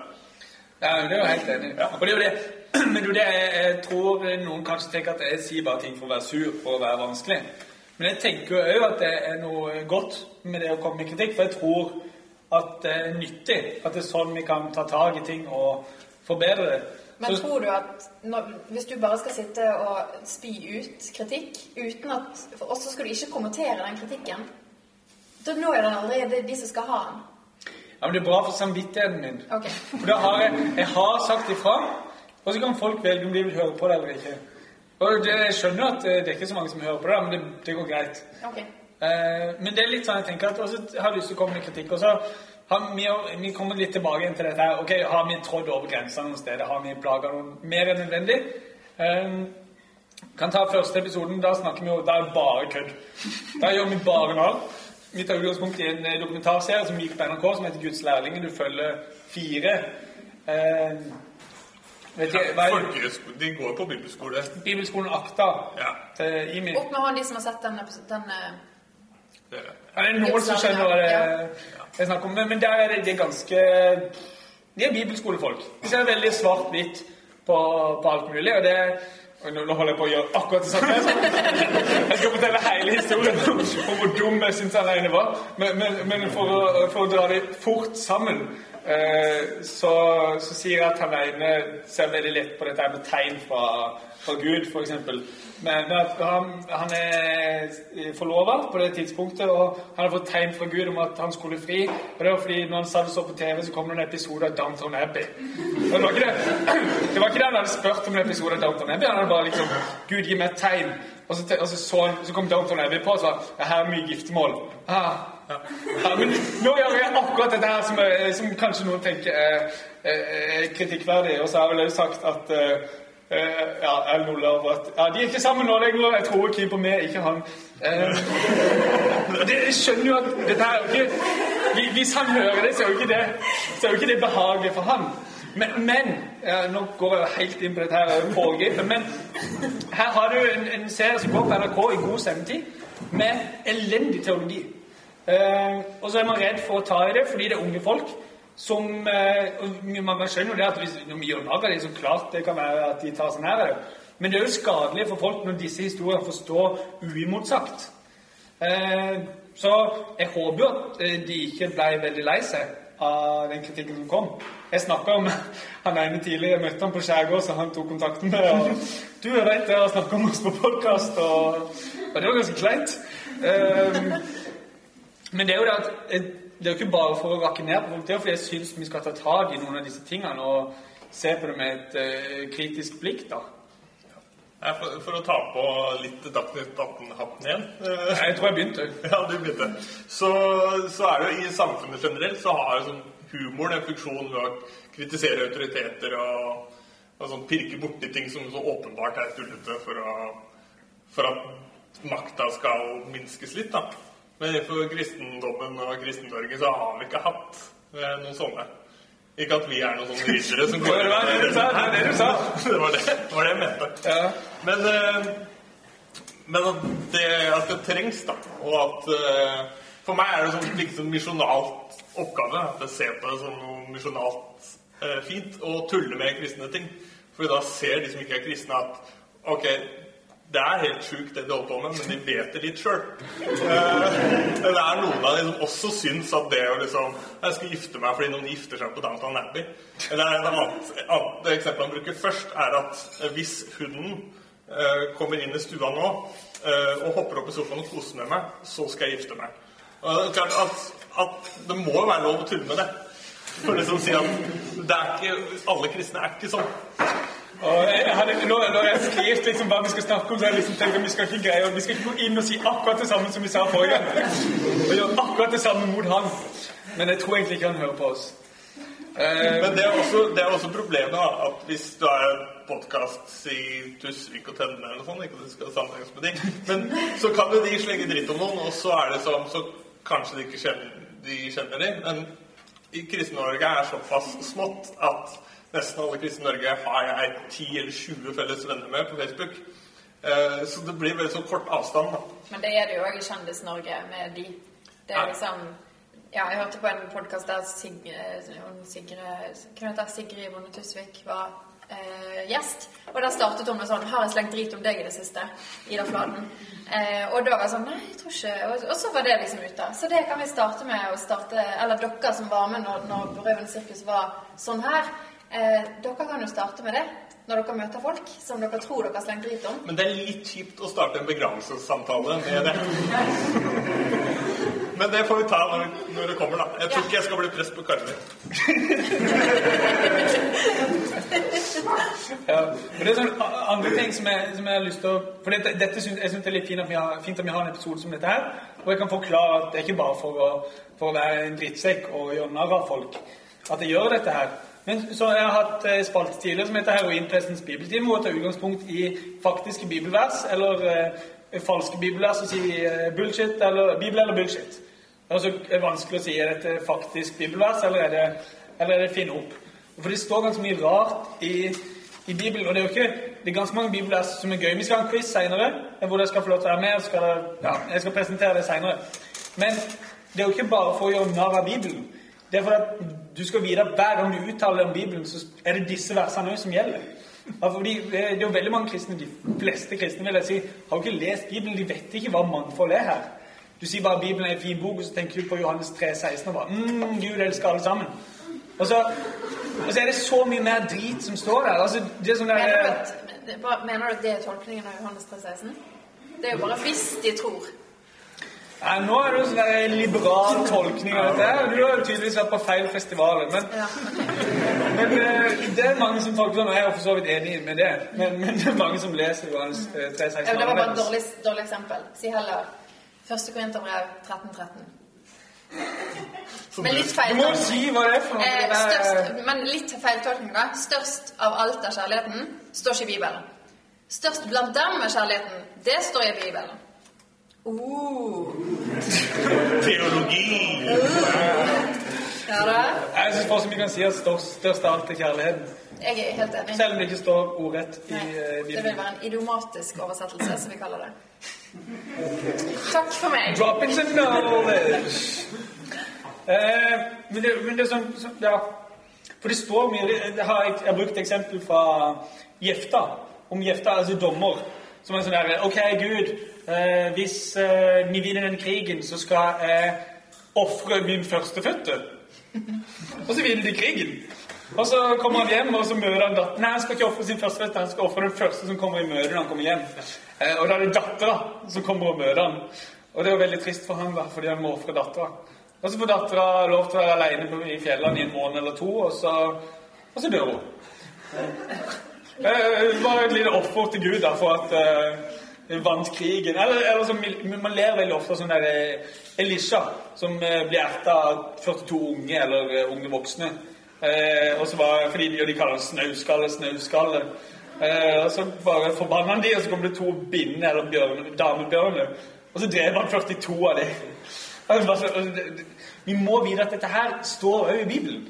Ja, det er jo helt enig. Og det er jo det, men det er jeg, tror noen kanskje tenker at jeg sier bare ting for å være sur, for å være vanskelig. Men jeg tenker jo òg at det er noe godt med det å komme med kritikk, for jeg tror at det er nyttig. At det er sånn vi kan ta tak i ting og forbedre det. Men Så- tror du at når, hvis du bare skal sitte og spy ut kritikk uten at Og så skal du ikke kommentere den kritikken, da når jeg den er de som skal ha den. Ja, men det er bra for samvittigheten min. Okay. For da har jeg, jeg har sagt ifra, og så kan folk velge om de vil høre på det eller ikke. Og det, jeg skjønner at eh, det er ikke så mange som hører på det, men det, det går greit. Okay. Eh, men det er litt sånn jeg tenker at også jeg har lyst til å komme med kritikk. Og så har vi, vi kommer litt tilbake til dette her. Ok, Har vi trådd over grensa noen steder? Har vi plaga noen mer enn nødvendig? Eh, kan ta første episoden. Da snakker vi jo Da er det bare kødd. Da gjør vi bare narr. Vi tar utgangspunkt i en eh, dokumentarserie som gikk på NRK, som heter 'Guds lærlinger'. Du følger fire. Eh, vet jeg, hva er de går på bibelskole. Bibelskolen Akta Ja. Imi. Opp med hånden de som har sett den, den eh, Det, Ja, det er noen som skjønner hva det jeg snakker om, men, men der er det, de er ganske De er bibelskolefolk. De ser veldig svart-hvitt på, på alt mulig, og det og nå holder jeg på å gjøre akkurat det samme. Jeg skal fortelle hele historien om, om hvor dum jeg syns han ene var. Men, men, men for, å, for å dra det fort sammen, eh, så, så sier jeg at han ene ser veldig lett på dette med tegn fra, fra Gud, f.eks. Men han, han er forlova på det tidspunktet, og han har fått tegn fra Gud om at han skulle fri. Og det var fordi når han satt det så på TV, så kom det en episode av Downton Abbey. Og det var ikke det, det var ikke det han hadde spurt om en episode av Downton Abbey. Han hadde bare liksom Gud, gi meg et tegn. Og så, og så, så, så kom Downton Abbey på og sa ja, her er mye giftermål. Ah. Ja, men nå gjør jeg akkurat dette her som, er, som kanskje noen tenker er, er, er kritikkverdig. Og så har jeg vel også sagt at eh, eh, ja, jeg over at Ja, de er ikke sammen nå lenger. Jeg tror keeper med, ikke han. Eh, jeg skjønner jo at dette er jo ikke Hvis han hører det, så er jo ikke det, så er jo ikke det behagelig for han. Men, men ja, Nå går jeg jo helt inn på dette her foregripet, men her har du en, en serie som går på NRK i god sendetid, med elendig teologi. Eh, og så er man redd for å ta i det fordi det er unge folk som eh, Man skjønner jo det at hvis når vi gjør narr av dem, så klart det kan være at de tar sånn her. Men det er jo skadelig for folk når disse historiene får stå uimotsagt. Eh, så jeg håper jo at eh, de ikke ble veldig lei seg av den kritikken som kom. Jeg snakka om han ene tidligere, jeg møtte han på Skjærgård, så han tok kontakten med og Du, er vet jeg har snakker om oss på podkast, og, og det var ganske kleint. Men det er jo det at det er jo ikke bare for å rakke ned på folk, det er fordi jeg syns vi skal ta tak i noen av disse tingene og se på det med et uh, kritisk blikk. da. For, for å ta på litt Dagsnytt 18-hatten igjen Jeg tror jeg begynte. Ja, du begynte. Så, så er det jo i samfunnet generelt så har jo sånn humoren en funksjon ved å kritisere autoriteter og, og sånn pirke borti ting som så åpenbart er tullete for, å, for at makta skal minskes litt, da. Men innenfor kristendommen og Kristen-Norge så har vi ikke hatt eh, noen sånne. Ikke at vi er noen sånne ryttere som Det var det du sa, det var det du sa. det var det, var det jeg mente. Ja. Men, eh, men at, det, at det trengs, da. Og at eh, For meg er det sånn like sånn misjonalt oppgave. At jeg ser på det som noe misjonalt eh, fint å tulle med kristne ting. For da ser de som ikke er kristne, at ok, det er helt sjukt det de holder på med, men de vet det litt sjøl. det er noen av de som også syns at det å liksom Jeg skal gifte meg fordi noen gifter seg på Downtown Abbey. Eller et annet, annet eksempel han bruker først, er at eh, hvis hunden eh, kommer inn i stua nå eh, og hopper opp i sofaen og koser med meg, så skal jeg gifte meg. Og det er klart at, at det må jo være lov å tulle med det. For liksom å si at det er ikke, alle kristne er ikke sånn. Og jeg hadde, når, når jeg skrev liksom hva vi skal snakke om, så hadde jeg liksom tenkt at vi skal ikke greie Vi skal ikke gå inn og si akkurat det samme som vi sa forrige gang. Og gjøre akkurat det samme mot han. Men jeg tror egentlig ikke han hører på oss. Eh, Men det er også, det er også problemet, da, at hvis du er podkast i Tusvik og Tønne eller sånt, ikke at det skal sammenhenges med de, men så kan jo de slenge dritt om noen, og så er det sånn, så kanskje de ikke kjenner de, kjenner de men i Kristen-Norge er såpass smått at nesten alle kristne i Norge har jeg 10 eller 20 felles venner med på Facebook. Eh, Så det blir veldig sånn kort avstand, da. Men det er det jo òg i Kjendis-Norge med de. Det er liksom Ja, jeg hørte på en podkast der Sigre, hva heter Sigrid Bonde Tusvik var eh, gjest. Og der startet hun med sånn 'Har jeg slengt drit om deg i det siste?' Ida Fladen. Eh, og da var jeg sånn Nei, jeg tror ikke Og, og så var det liksom ute. Så det kan vi starte med å starte Eller dere som var med når, når Røven Sirkus var sånn her. Eh, dere kan jo starte med det når dere møter folk som dere tror dere har slengt dritt om. Men det er litt kjipt å starte en begravelsessamtale med det. Men det får vi ta når, når det kommer, da. Jeg tror ikke jeg skal bli prest på Karmøy. Ja, men det er sånn andre ting som jeg, som jeg har lyst til å For dette, dette synes, jeg syns det er litt fint at, vi har, fint at vi har en episode som dette her. Og jeg kan forklare at det er ikke bare for å, for å være en drittsekk og gjøre narr av folk at jeg gjør dette her. Men så Jeg har hatt eh, spalte tidligere som heter Heroinprestens bibeltime, hvor jeg tar utgangspunkt i faktiske bibelvers eller eh, falske bibelvers og sier eh, bullshit eller bibel eller bullshit. Det er også er vanskelig å si er dette faktisk bibelvers eller er det, eller er det finne opp. For det står ganske mye rart i, i Bibelen. Og det er jo ikke det er ganske mange bibelvers som er gøy. Vi skal ha en quiz senere hvor dere skal få lov til å være med. Skal, ja, jeg skal presentere det senere. Men det er jo ikke bare for å gjøre narr av Bibelen. Det er for at du skal vite at hver gang du uttaler om Bibelen, så er det disse versene som gjelder. Fordi Det er jo veldig mange kristne, de fleste kristne vil jeg si, har jo ikke lest Bibelen. De vet ikke hva mangfold er her. Du sier bare Bibelen er en fin bok, og så tenker du på Johannes 3, 16 og bare mm, Gud elsker alle sammen. Og så, og så er det så mye mer drit som står der. Altså, det er sånn der, Mener du, at, mener du at det er tolkningen av Johannes 3, 16? Det er jo bare hvis de tror. Nei, nå er det jo sånn liberal tolkning av dette. Du har jo tydeligvis vært på feil festivaler. Men, Ja. men eh, det er mange som tolker sånn, og jeg er for så vidt enig med det. Men, men det er mange som leser Johannes eh, 3, 16 Ja, det var bare et dårlig, dårlig eksempel. Si heller 1. Korinterbrev 13.13. Men litt Du feil. må jo si hva det er for noe. Eh, størst, men litt feiltolkning, da. Størst av alt er kjærligheten. Står ikke i Bibelen. Størst blant dem er kjærligheten. Det står i Bibelen. Uh, Teologi! ja da. Jeg syns fortsatt vi kan si at størst, størst av alt er kjærligheten. Jeg er helt enig. Selv om det ikke står ordrett i Nei, eh, det vil være en idiomatisk oversettelse, som vi kaller det. Takk for meg. Drop it to knowledge. Eh, men, det, men det er sånn, sånn Ja. For det står mye det- det har jeg, jeg har brukt eksempel fra Jefta. Om Jefta, altså dommer. Som er sånn der OK, Gud, eh, hvis eh, vi vinner den krigen, så skal jeg ofre min førstefødte. Og så vinner de krigen. Og så kommer han hjem, og så møter han datteren. Nei, han skal ikke ofre sin førstefødte, han skal ofre den første som kommer i møte når han kommer hjem. Eh, og da er det dattera som kommer og møter han. Og det er jo veldig trist for han da, fordi han må ofre dattera. Og så får dattera lov til å være alene i fjellene i en måned eller to, og så, og så dør hun. Eh, Det var et lite offer til Gud da, for at eh, vant krigen. Eller, eller som, man ler veldig ofte av sånn der eh, Elisha, som eh, blir erta av 42 unge eller eh, unge voksne. Eh, og så var, fordi de, de kaller det snauskalle, snauskalle. Eh, og så bare forbanna han de, og så kom det to binner, eller bjørn, damebjørner. Og så drev han 42 av bare det- Vi må vite at dette her står òg i Bibelen.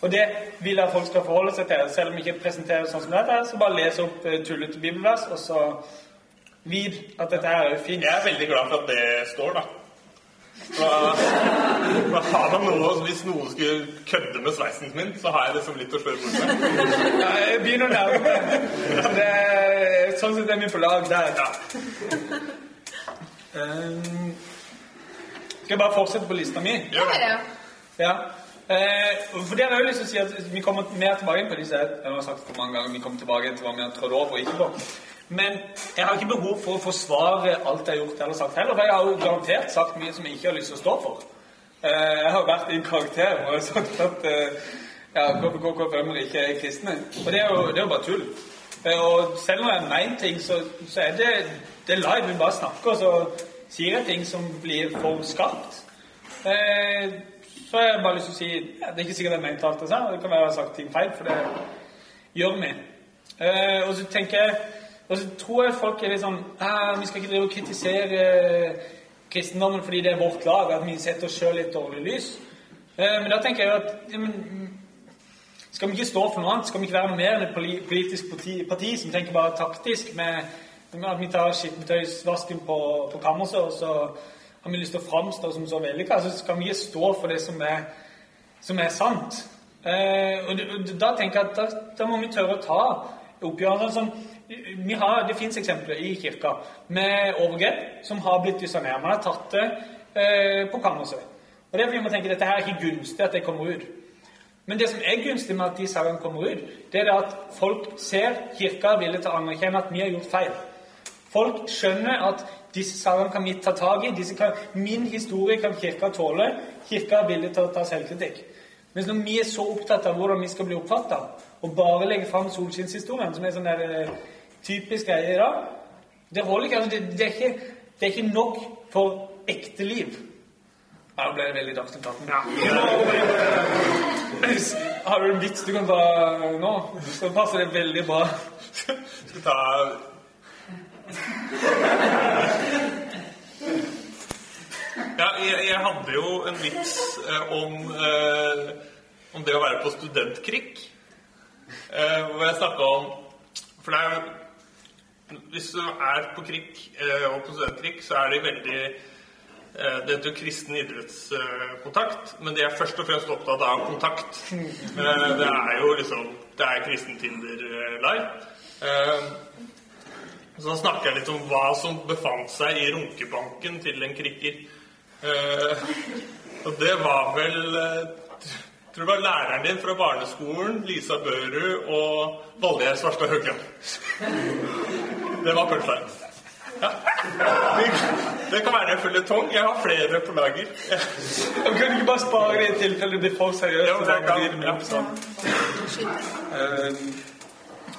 Og det vil jeg at folk skal forholde seg til. Selv om vi ikke presenterer sånn som dette, så bare les opp eh, tullete bibelvers, og så vit at dette er fint. Jeg er veldig glad for at det står, da. Så, da har man noe, Hvis noen skulle kødde med sveisen min, så har jeg liksom litt å slå bort med. Ja, Jeg begynner å nærme meg. Så det er, sånn sett er vi på lag der. Ja. Um, skal jeg bare fortsette på lista mi? Ja, ja. Ja. Eh, for det har jeg jo lyst til å si at Vi kommer mer tilbake inn på disse Jeg har sagt for mange ganger vi kommer tilbake til hva vi har trådt over og ikke på. Men jeg har ikke behov for å forsvare alt jeg har gjort eller sagt heller. For jeg har jo garantert sagt mye som jeg ikke har lyst til å stå for. Eh, jeg har vært i en karakter og sagt at eh, ja, KPKK5-er ikke er kristne. Og det er, jo, det er bare tull. Eh, Og selv om jeg mener ting, så, så er det, det er live. Vi bare snakker, og så sier jeg ting som blir for skarpt. Så har jeg bare lyst til å si ja, Det er ikke sikkert jeg mente alt jeg sa. Det kan være jeg har sagt ting feil, for det gjør vi. Og så tenker jeg Og så tror jeg folk er litt sånn ah, Vi skal ikke drive og kritisere eh, kristendommen fordi det er vårt lag, at vi setter oss sjøl litt dårlig lys. Eh, men da tenker jeg jo at men, skal vi ikke stå for noe annet? Skal vi ikke være mer enn et politisk parti, parti som tenker bare taktisk med at vi tar skittentøysvasken på, på kammerset, og så har vi lyst til å framstå som så vellykka? Så skal vi ikke stå for det som er, som er sant. Eh, og, og da tenker jeg at da, da må vi tørre å ta oppgjørene Sånn vi har, det fins eksempler i kirka med overgrep som har blitt dyssa ned. Man har tatt det eh, på kammerset. Og det er fordi man tenker dette her er ikke gunstig at det kommer ut. Men det som er gunstig med at de sauene kommer ut, det er at folk ser kirka er villig til å anerkjenne at vi har gjort feil. Folk skjønner at disse sauene kan vi ta tak i. Kan, min historie kan kirka tåle. Kirka er villig til å ta selvkritikk. Mens når vi er så opptatt av hvordan vi skal bli oppfatta, og bare legger fram solskinnshistorien, som er sånn der eh, typisk greie i dag, det holder ikke. Altså, det, det, er ikke. Det er ikke nok for ekte liv. Ja, nå ble det veldig Dagsnytt 18. Har du en vits du kan ta nå? Så passer det veldig bra. Skal ta Ja, jeg, jeg hadde jo en vits eh, om, eh, om det å være på studentkrig. Eh, hvor jeg snakka om For det er Hvis du er på krig eh, og på studentkrig, så er de veldig eh, det heter jo kristen idrettskontakt, men de er først og fremst opptatt av kontakt. Eh, Det er jo liksom Det er kristen Tinder-live. Så snakker jeg litt om hva som befant seg i runkebanken til en krikker. Og det var vel Jeg tror det var læreren din fra barneskolen, Lisa Børud og Valgjerd Svarstad Høgland. Det var punchline. Ja. Det kan være en føljetong. Jeg har flere på lager. Kan ikke bare spare i tilfelle det blir for seriøst. Jo, og det kan- ja. sånn. Eh,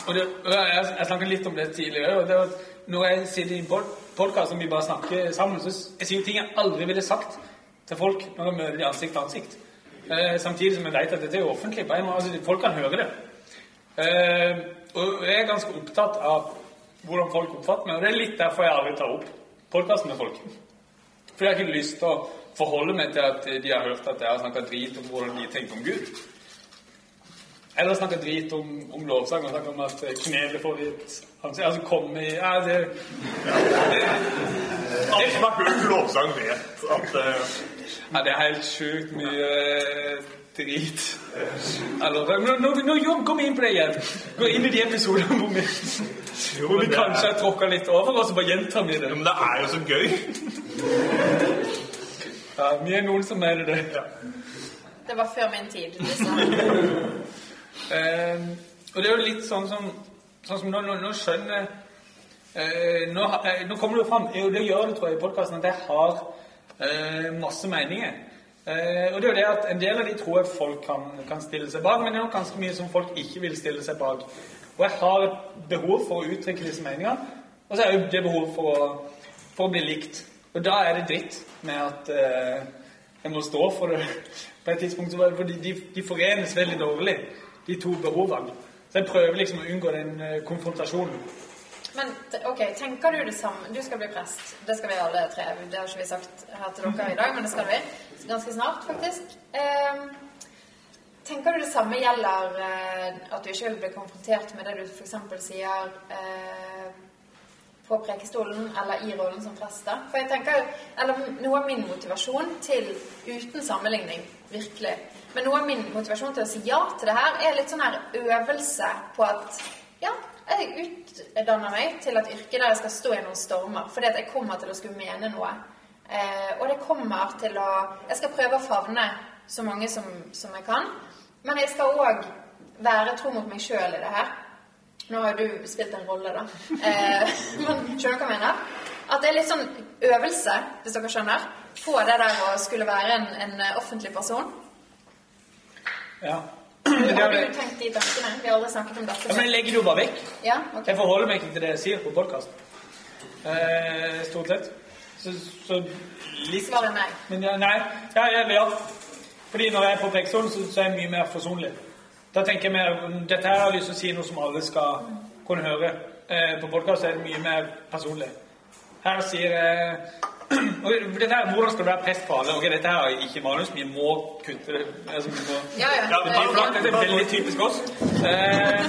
og det, jeg, jeg snakket litt om det tidligere. og det var Når jeg sitter i en pod podkast og vi bare snakker sammen, så jeg sier ting jeg aldri ville sagt til folk når jeg møter dem ansikt til ansikt. Eh, samtidig som jeg vet at dette er offentlig. Bare, altså, Folk kan høre det. Eh, og jeg er ganske opptatt av hvordan folk oppfatter meg, og det er litt derfor jeg aldri tar opp podkasten med folk. For jeg har ikke lyst til å forholde meg til at de har hørt at jeg har snakka drit om hvordan de tenker om Gud. Eller snakka drit om, om lovsang og snakka om at knelet får litt Altså komme i Ja, det Alle som har hørt lovsang, vet at eh, Ja, det er helt sjukt mye eh, drit. Eller, nå, nå, nå kom inn på det igjen. Gå inn i de episodene hvor vi, hvor vi kanskje er- har tråkka litt over, og så bare gjentar vi det. Men det er jo så gøy. Ja, vi er noen som mener det. Det var før min tid. Liksom. Eh, og det er jo litt sånn som, sånn som nå, nå, nå skjønner eh, nå, eh, nå kommer det jo fram, jo, det gjør det tror jeg i podkasten, at jeg har eh, masse meninger. Eh, og det er jo det at En del av de tror jeg folk kan, kan stille seg bak, men det er nok ganske mye som folk ikke vil stille seg bak. Og jeg har behov for å uttrykke disse meningene, og så er jo det behov for å, for å bli likt. Og da er det dritt med at eh, jeg må stå for det på et tidspunkt. For de, de, de forenes veldig dårlig, de to behovene. Så jeg prøver liksom å unngå den eh, konfrontasjonen. Men ok, tenker du det samme Du skal bli prest. Det skal vi alle tre. Det har ikke vi sagt her til dere i dag, men det skal vi. Ganske snart, faktisk. Eh, tenker du det samme gjelder eh, at du ikke vil bli konfrontert med det du f.eks. sier eh, på prekestolen eller i rollen som prest? da? For jeg tenker, eller Noe av min motivasjon til, uten sammenligning, virkelig Men noe av min motivasjon til å si ja til det her, er litt sånn her øvelse på at ja, jeg utdanner meg til et yrke der jeg skal stå i noen stormer. Fordi at jeg kommer til å skulle mene noe. Eh, og det kommer til å Jeg skal prøve å favne så mange som, som jeg kan. Men jeg skal òg være tro mot meg sjøl i det her. Nå har jo du spilt en rolle, da. Eh, men skjønner du hva jeg mener? At det er litt sånn øvelse, hvis dere skjønner, på det der å skulle være en, en offentlig person. Ja. Har du tenkt de tankene? Vi har aldri snakket om Ja, men jeg legger det jo bare vekk. Ja, okay. Jeg forholder meg ikke til det jeg sier på podkasten. Eh, stort sett. Så, så litt Svaret nei. Men ja, nei. Ja, ja, ja. Fordi når jeg er på Preikestolen, så, så er jeg mye mer forsonlig. Da tenker jeg mer Dette her har jeg lyst til å si noe som alle skal kunne høre. Eh, på podkast er det mye mer personlig. Her sier jeg dette her, Hvordan skal du være prest for alle? Ok, Dette her er ikke manus, vi må kutte det. Altså, vi må, Ja, ja. Ja, men det er Eh, dette er veldig typisk oss. Eh,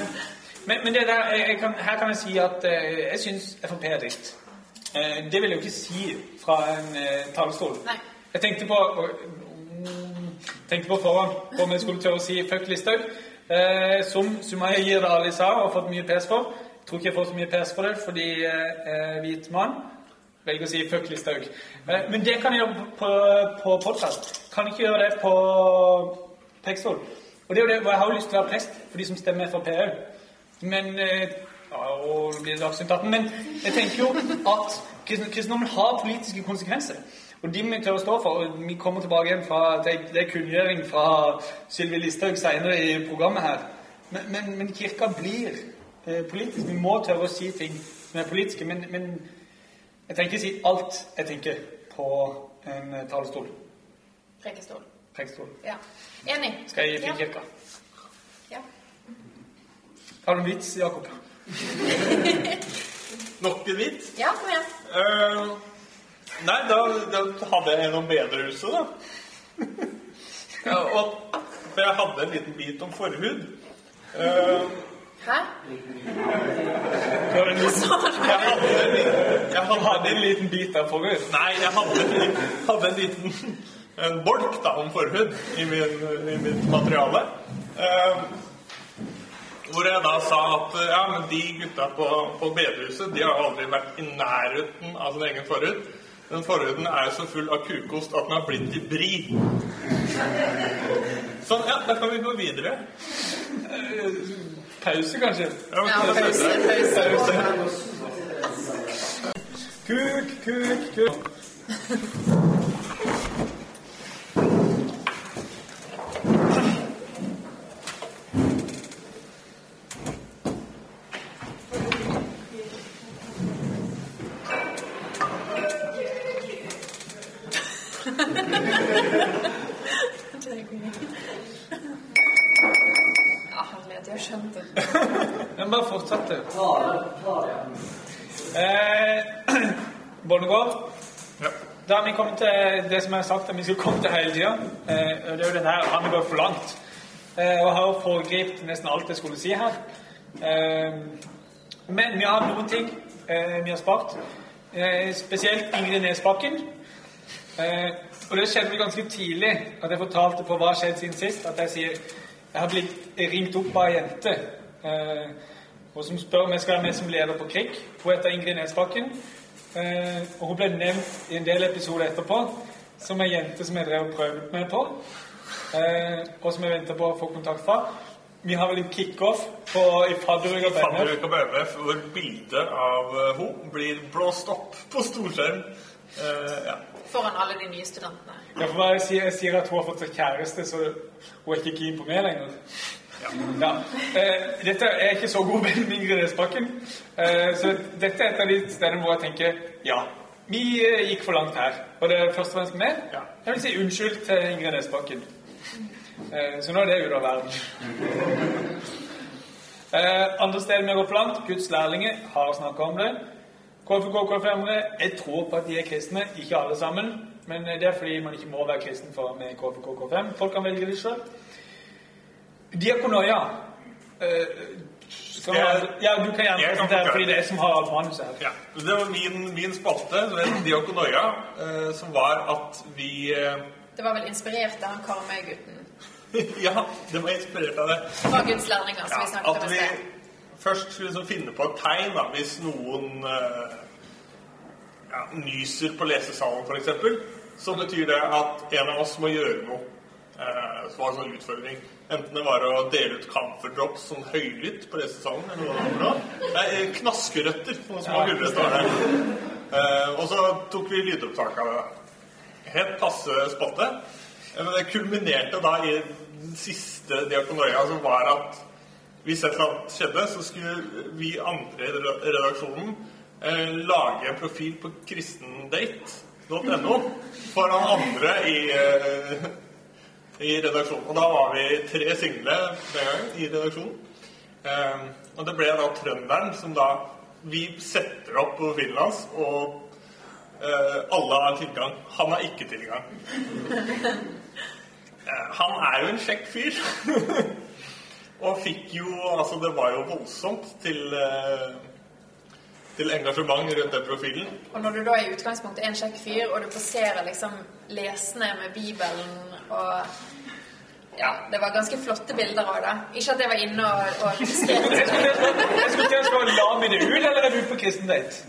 men, men det der, kan, her kan jeg si at eh, jeg syns Frp er dritt. Eh, det vil jeg jo ikke si fra en eh, talerstol. Jeg tenkte på mm, tenkte på forhånd om jeg skulle tørre å si fuck Listhaug. Eh, som Sumaya Jirde sa og har fått mye pes for. Jeg tror ikke jeg får så mye pes for det fordi jeg er hvit mann. Velger å si fuck Listhaug. Eh, men det kan jeg gjøre på, på podkast. Kan ikke gjøre det på Pekstol. Og det er jo det, og jeg har jo lyst til å være prest for de som stemmer Frp òg. Men eh, ja, og det blir Dagsnytt 18. Men jeg tenker jo at kristen- kristendommen har politiske konsekvenser. Og de må vi tørre å stå for. og Vi kommer tilbake igjen fra det det er kunngjøring fra Sylvi Listhaug senere i programmet her. Men, men, men kirka blir eh, politisk. Vi må tørre å si ting som er politiske. Men, men jeg trenger ikke si alt jeg tenker på en eh, talerstol. Prekestol. Prekestol. Ja. Enig. Skal jeg i Ja. Ja. Har du en vits, Jakob? Nok en vits? ja, kom igjen. Uh, nei, da, da hadde jeg en om bedehuset, da. ja, og, for jeg hadde en liten bit om forhud. Eh, Hæ? Du sa du? jeg hadde en liten, bit av forhud. Nei, jeg hadde, hadde en liten en bolk da, om forhud i, min, i mitt materiale. Eh, hvor jeg da sa at ja, men de gutta på, på bedehuset de har aldri vært i nærheten av sin egen forhud. Den forhuden er så full av kukost at den har blitt til bri. Sånn, ja, da kan vi gå videre. Pause, kanskje? Ja, Ja, men- pause, pause. Kuk, kuk, kuk. Ja, herlighet, jeg skjønte det. Den bare fortsatte. Eh, Bondegård, Ja. da har vi kommet til det som jeg har sagt at vi skal komme til hele tida. Eh, det er jo den her Han går for langt. Eh, og har foregrepet nesten alt jeg skulle si her. Eh, men vi har noen ting eh, vi har spart. Eh, spesielt Ingrid Nesbakken. Eh, og det skjedde ganske tidlig at jeg fortalte på hva har skjedd siden sist. At jeg sier jeg har blitt ringt opp av ei jente og som spør om jeg skal være med som leder på Krig. Hun heter Ingrid Nesbakken. Eh, og hun ble nevnt i en del episoder etterpå som ei jente som jeg drev og prøvde med på. Eh, og som jeg venter på å få kontakt fra. Vi har vel en kickoff på- i fadderuka BMF, på hvor bildet av uh, hun blir blåst opp på storskjerm. Eh, ja. Foran alle de nye studentene. Ja, for jeg sier, jeg sier at hun har fått seg kjæreste, så hun er ikke keen på meg lenger. Ja. Eh, dette er ikke så god venn med Ingrid Nesbakken. Eh, så dette er et av de stedene hvor jeg tenker ja, vi eh, gikk for langt her. Var det først og fremst meg. Ja. Jeg vil si unnskyld til Ingrid Nesbakken. Eh, så nå er det ute av verden. Eh, andre steder vi går for langt, Guds lærlinger har snakka om det. KFK KFM-ere, jeg tror på at de er kristne, ikke alle sammen. Men det er fordi man ikke må være kristen for med KFK KFM. Folk kan velge det sjøl. Diakonoia. Skal Jeg- man- ja, du kan gjerne presentere, fordi det er jeg som har manuset her. Ja, Det var min, min spalte, Diakonoia, eh, som var at vi eh, Det var vel inspirert av han Karmøy-gutten Ja, det var inspirert av det. fra Guds lærlinger, som Ja, vi snakket om at i vi sted. først skulle liksom finne på et tegn da, hvis noen eh, ja, nyser på lesesalen, f.eks. Så betyr det at en av oss må gjøre noe. Eh, så var det en sånn utfordring. Enten det var å dele ut camferdrops sånn høylytt på lesesalen, eller noe var. Nei, eh, knaskerøtter. noen små gulrøtter var det. Eh, og så tok vi lydopptak av det. Helt passe spotte. Eh, Men det kulminerte da i den siste diakonoia som var at hvis et eller annet skjedde, så skulle vi andre i redaksjonen eh, lage en profil på kristendate.no foran andre i, eh, i redaksjonen. Og da var vi tre single den gangen i redaksjonen. Eh, og det ble da trønderen som da Vi setter opp på profilen hans, og eh, alle har tilgang. Han har ikke tilgang. Eh, han er jo en kjekk fyr. og fikk jo Altså, det var jo voldsomt til eh, til engasjement rundt den profilen. Og når du da i utgangspunktet er en kjekk fyr, og du poserer liksom lesende med Bibelen og Ja, det var ganske flotte bilder av det. Ikke at jeg var inne og, og Jeg skulle til å spørre, la det ut, eller er du på kristen date?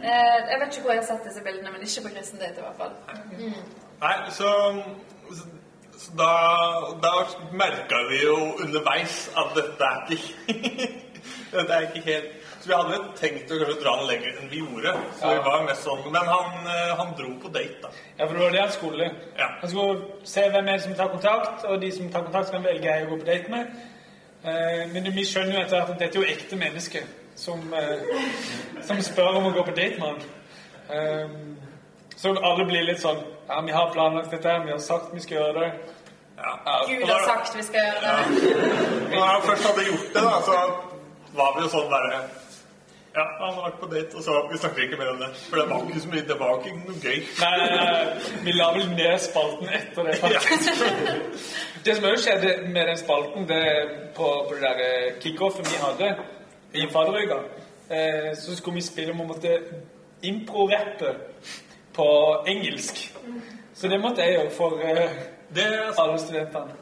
Eh, Jeg vet ikke hvor jeg har sett disse bildene, men ikke på kristen date i hvert fall. Nei, så, så, så da, da merka vi jo underveis at dette er ikke Dette er ikke helt Så vi hadde tenkt å kanskje dra den lenger enn vi gjorde. Så vi var mest sånn Men han, eh, han dro på date, da. Ja, for det var det han skulle. Ja. Han skulle se hvem er det som tar kontakt, og de som tar kontakt, skal han velge jeg å gå på date med. Eh, men vi skjønner jo etter hvert at dette er jo ekte mennesker som, eh, som spør om å gå på date med han. Så alle blir litt sånn Ja, vi har planlagt dette, vi har sagt vi skal gjøre det. Ja. Gud har sagt vi skal gjøre det. Når jeg først hadde gjort det, da, så var vi jo sånn bare Ja, han har vært på date, og så vi snakker ikke mer om det. For det var ikke så mye Det var ikke noe gøy. Nei, nei, nei, vi la vel ned spalten etter det, faktisk. Det som òg skjedde med den spalten det, på, på det der eh, kickoffen vi hadde i Faderøyga, eh, så skulle vi spille om å måtte impro-rappe på engelsk. Så det måtte jeg gjøre for eh, alle studentene.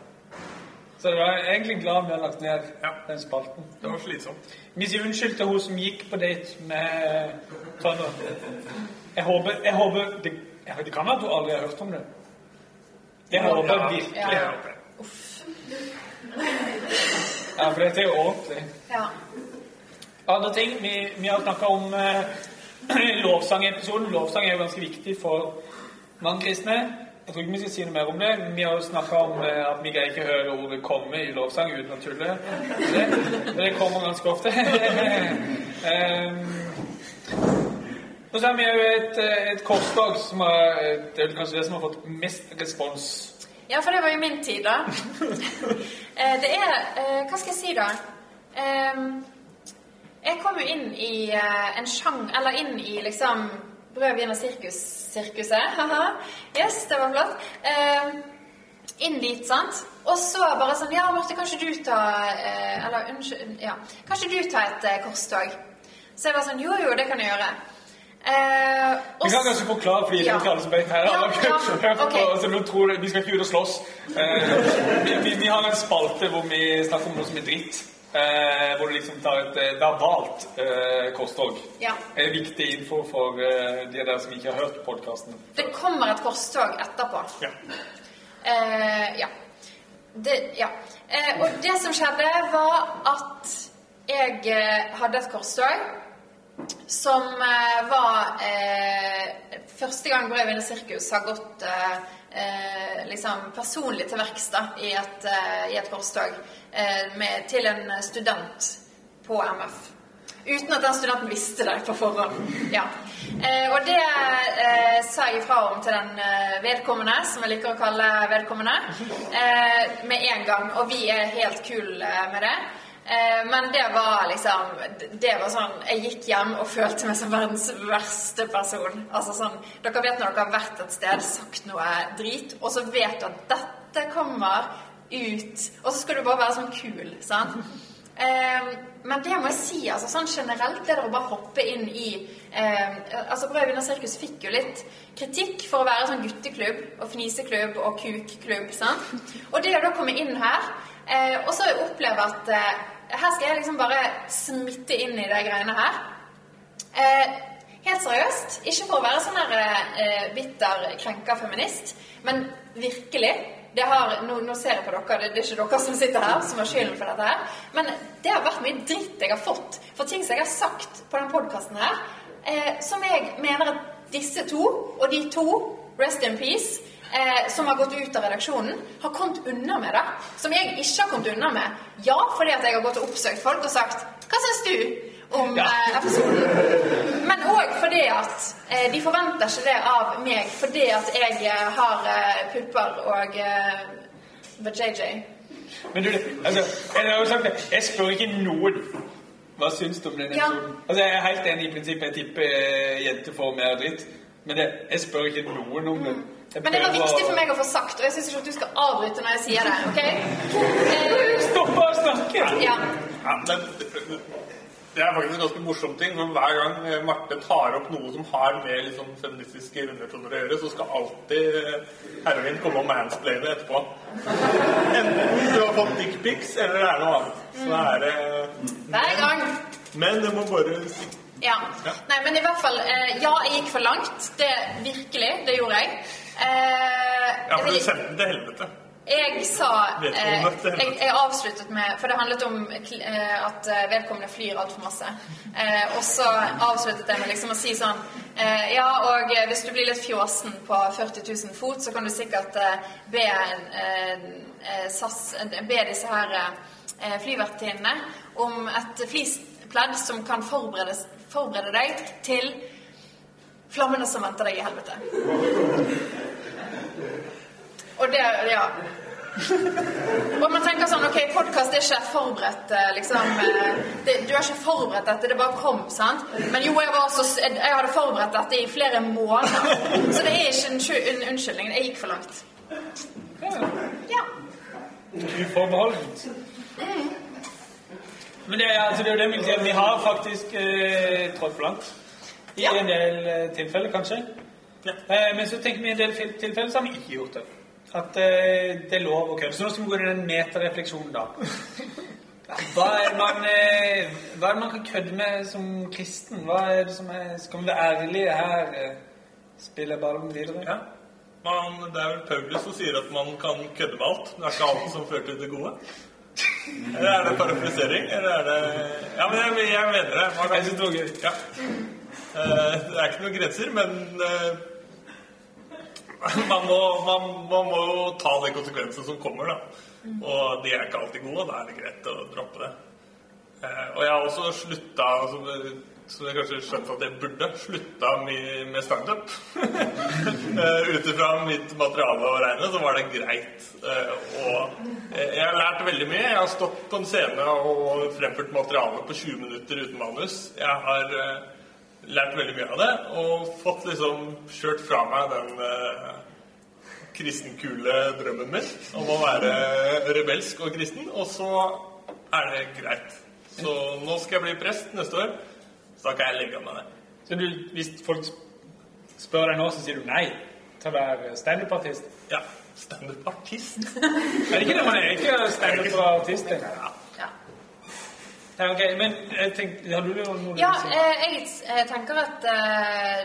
Så jeg var egentlig glad vi har lagt ned Ja. den spalten. det var slitsomt. Vi sier unnskyld til hun som gikk på date med Trønder. Jeg håper, jeg håper det, ja, det kan være at du aldri har hørt om det. Jeg håper Ja, virkelig. det Ja. håper jeg. Ja, for dette er jo ordentlig. Ja. Andre ting. Vi, vi har snakka om eh, lovsangepisoden. Lovsang er jo ganske viktig for mange kristne. Jeg tror ikke vi skal si noe mer om det. Vi har jo snakka om eh, at vi greier ikke høre ordet 'komme' i lovsang uten å tulle. Det, det kommer ganske ofte. um, og så har vi jo et, eh, et korstog som har, det er kanskje det som har fått mest respons. Ja, for det var jo min tid, da. Eh, det er Hva skal jeg si, da? Um, jeg kom jo inn i en sjang... Eller inn i liksom Brød, vin og sirkus-sirkuset. Haha. yes, det var flott. Eh, inn dit, sant. Og så bare sånn Ja, Marte, kan ikke du ta eh, Eller unnskyld Ja. Kan ikke du ta et eh, korstog? Så jeg var sånn Jo, jo, det kan jeg gjøre. Eh, Vi kan kanskje forklare fordi Ja. ikke alle som vet her. Ja, ja, okay. ok. altså, tror vi skal ikke ut og slåss. Eh, vi, vi, vi har en spalte hvor vi snakker om noe som er dritt. Eh, hvor du liksom tar et eh, verbalt eh, kosthold. Ja. Det er viktig info for eh, de der som ikke har hørt podkasten. Det kommer et korstog etterpå. Ja. Eh, ja. Det, ja. Eh, og det som skjedde, var at jeg eh, hadde et korstog som eh, var eh, Første gang Brødvin og sirkus har gått eh, eh, liksom personlig til verks i, et, eh, i et korstog eh, med, til en student på MF. Uten at den studenten visste det på forhånd. Ja. Eh, og det eh, sa jeg ifra om til den eh, vedkommende, som jeg liker å kalle vedkommende, med en gang. Og vi er helt kule med det. Eh, men det var liksom Det var sånn Jeg gikk hjem og følte meg som verdens verste person. Altså sånn Dere vet når dere har vært et sted, sagt noe drit, og så vet du at dette kommer ut, og så skal du bare være sånn kul, sant? Eh, men det må jeg si, altså sånn generelt, det å bare hoppe inn i eh, Altså Brødvin og sirkus fikk jo litt kritikk for å være sånn gutteklubb og fniseklubb og kukklubb? Og det å da komme inn her, eh, og så oppleve at eh, her skal jeg liksom bare smitte inn i de greiene her. Eh, helt seriøst, ikke for å være sånn her eh, bitter, krenka feminist, men virkelig det har, nå, nå ser jeg på dere, det, det er ikke dere som sitter her som har skylden for dette her, men det har vært mye dritt jeg har fått for ting som jeg har sagt på denne podkasten her, eh, som jeg mener at disse to, og de to, rest in peace, eh, som har gått ut av redaksjonen, har kommet unna med det. Som jeg ikke har kommet unna med. Ja, fordi at jeg har gått og oppsøkt folk og sagt Hva syns du om Ja. eh, episoden? Men òg fordi at eh, de forventer ikke det av meg fordi at jeg eh, har eh, pupper og eh, JJ. Men du, altså, jeg har jo sagt det. Jeg spør ikke noen hva syns du om den Ja. episoden. Altså, jeg er helt enig i prinsippet. Jeg tipper eh, jenter får mer dritt. Men det, jeg spør ikke noen om det. Jeg Men det var viktig for meg å få sagt, og jeg syns ikke at du skal avbryte når jeg sier det. ok? Eh, Stopp å snakke! ja. Ja, men det er faktisk en ganske morsom ting. for Hver gang eh, Marte tar opp noe som har med liksom, feministiske undertoner å gjøre, så skal alltid Hervin heroin komme og mansplaine etterpå. Enten du har fått dickpics, eller det er noe annet. Så er det Hver gang. Men det må bare si Ja. Nei, men i hvert fall eh, Ja, jeg gikk for langt. Det Virkelig. Det gjorde jeg. Eh, Ja, for du sendte den til helvete. jeg sa eh, jeg, jeg avsluttet med For det handlet om eh, at eh, vedkommende flyr altfor masse. Eh, og så avsluttet jeg med liksom å si sånn eh, Ja, og hvis du blir litt fjåsen på 40 000 fot, så kan du sikkert be SAS Be disse her eh, flyvertinnene om et fleecepledd som kan forberede, forberede deg til flammene som venter deg i helvete. Og det, ja. Og man tenker sånn, ok, podcast er ikke forberedt, eh, liksom. eh, Det, du har ikke forberedt dette, det bare kom, sant? Men jo, jeg, var så, s- jeg hadde forberedt dette i flere måneder. Så det er ikke en, en unnskyldning. Jeg gikk for langt. Ja. Uforbeholdent. Men det, er- altså, det er jo det vi sier. Vi har faktisk eh, trådt for langt. I Ja. en del eh, tilfeller, kanskje. Eh, men så tenker vi i en del tilfeller så har vi ikke gjort det. At eh, det er lov å kødde. Så nå skal vi gå inn i den metarefleksjonen, da. Hva er, man, eh, hva er det man kan kødde med som kristen? Hva er det som er Skal vi være ærlige her? Eh, Spiller jeg ballen videre? Ja. Man, det er vel Paulus som sier at man kan kødde med alt. Det er ikke alt som fører til det gode. Eller er det parafrisering? Eller er det Ja, men jeg, jeg mener det. Man Jeg synes det var gøy. Ja. Eh, det er ikke noen grenser, men man, må, man, man må jo ta de konsekvensene som kommer, da. Og de er ikke alltid gode, og da er det greit å droppe det. Eh, og jeg har også slutta, som, som jeg kanskje skjønte at jeg burde, slutta med, med standup. Eh, Ut ifra mitt materiale å regne, så var det greit. Eh, og jeg har lært veldig mye. Jeg har stått på en scene og fremført materiale på 20 minutter uten manus. Jeg har lært veldig mye av det, og fått liksom kjørt fra meg den eh, kristenkule drømmen min om å være rebelsk og kristen, og så er det greit. Så nå skal jeg bli prest neste år, så da kan jeg legge av meg det. Så du, hvis folk spør deg nå, så sier du nei til å være standup-artist? Ja, standup-artist. Er det ikke det man er? Ikke standup-artist? ja. Ja, ok, men jeg tenkte, har du noe Ja, jeg, eh, jeg eh, tenker at eh,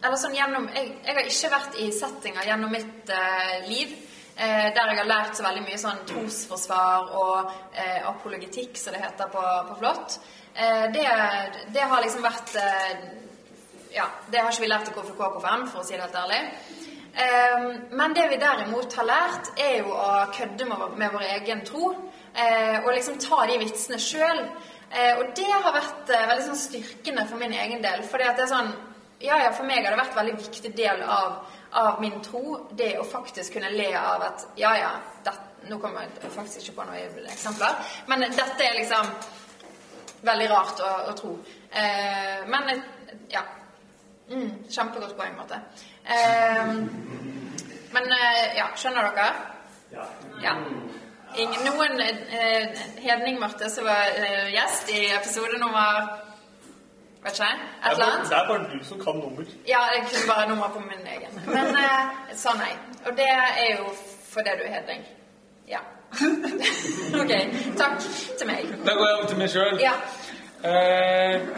Eller sånn gjennom jeg, jeg har ikke vært i settinger gjennom mitt uh, liv eh, der jeg har lært så veldig mye sånn trosforsvar og uh, apologetikk, som det heter på, på flott. Uh, det, det har liksom vært eh, Ja, det har ikke vi lært i KFK og KFM, for å si det helt ærlig. Eh, men det vi derimot har lært, er jo å kødde med, med vår egen tro. Eh, og liksom ta de vitsene sjøl. Eh, og det har vært eh, veldig sånn styrkende for min egen del. at det er sånn Ja, ja, for meg har det vært en veldig viktig del av, av min tro, det å faktisk kunne le av at Ja, ja, det, nå kommer jeg faktisk ikke på noen eksempler, men dette er liksom veldig rart å, å tro. Eh, men ja. Mm, kjempegodt poeng, måte. Eh, men ja, skjønner dere? Ja. Ja. Ingen, noen eh, Hedning Marte som var eh, gjest i episode nummer Vet ikke. Et eller annet. Det er bare du som kan nummer. Ja, jeg kunne bare nummer på min egen. Men eh, sa nei. Og det er jo fordi du er hedning. Ja. ok. Takk til meg. Da går jeg over til meg sjøl. Ja.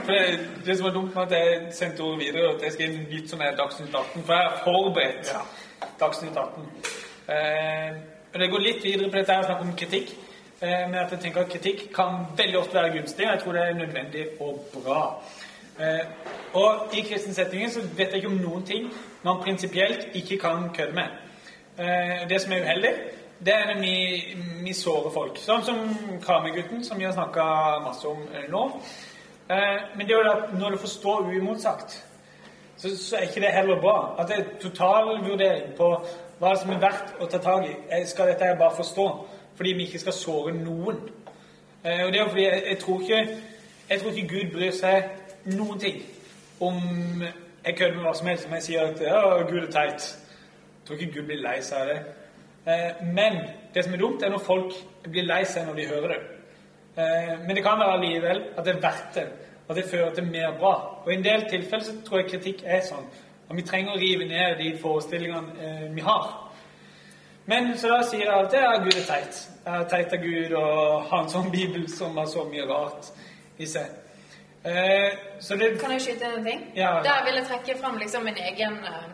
for det, som var dumt med at jeg sendte ordet videre, at jeg skrev en litt sånn er Dagsnytt 18, for jeg har forberedt Dagsnytt 18. Eh, det går litt videre på dette her å snakke om kritikk. Eh, men at jeg tenker at kritikk kan veldig ofte være gunstig, og jeg tror det er nødvendig og bra. Eh, og i kristne settinger så vet jeg ikke om noen ting man prinsipielt ikke kan kødde med. Eh, det som er uheldig, det er når vi, vi sårer folk. Sånn som Karmøy-gutten, som vi har snakka masse om nå. Men det er jo at når du får stå uimotsagt, så, så er ikke det heller bra. At det er totalvurdering på hva er det som er verdt å ta tak i. Eh, Skal dette jeg bare forstå? Fordi vi ikke skal såre noen. Eh, og det er fordi jeg, tror ikke, jeg tror ikke Gud bryr seg noen ting om jeg kødder med hva som helst, om jeg sier at ja, Gud er teit. Jeg tror ikke Gud blir lei seg av det. Eh, men det som er dumt, er når folk blir lei seg når de hører det. Men det kan være allikevel at det er verdt det. At det fører til mer bra. Og i en del tilfeller så tror jeg kritikk er sånn. At vi trenger å rive ned de forestillingene eh, vi har. Men så da sier jeg alltid at Gud er teit. Jeg er teit av Gud og har en sånn bibel som har så mye rart i seg. Eh, så det Kan jeg skyte en ting? Ja. Der vil jeg trekke fram liksom min egen eh,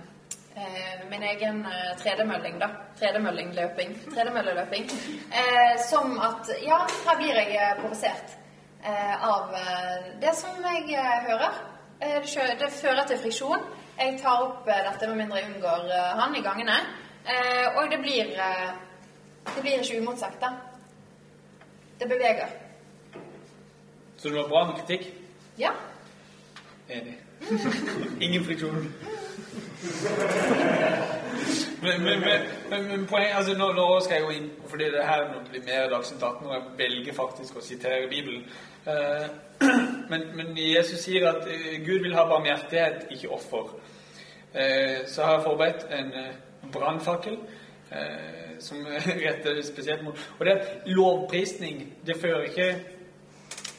min egen eh, tredemølling, da. Tredemøllingløping. Tredemølleløping. Eh, som at Ja, her blir jeg eh, provosert eh, av det som jeg hører. Eh, det, det fører til friksjon. Jeg tar opp eh, dette med mindre jeg unngår eh, han i gangene. Eh, og det blir Det blir ikke umotsagt, da. Det beveger. Så det var bra med kritikk? Ja. Enig. Ingen friksjon. Men, men, men, men, poenget, altså nå, nå skal jeg gå inn fordi det her nå blir mer Dagsnytt 18 og jeg velger faktisk å sitere Bibelen. Eh, men, men Jesus sier at Gud vil ha barmhjertighet, ikke offer. Eh, så har jeg forberedt en eh, brannfakkel eh, som retter spesielt mot Og det er lovprisning, det fører ikke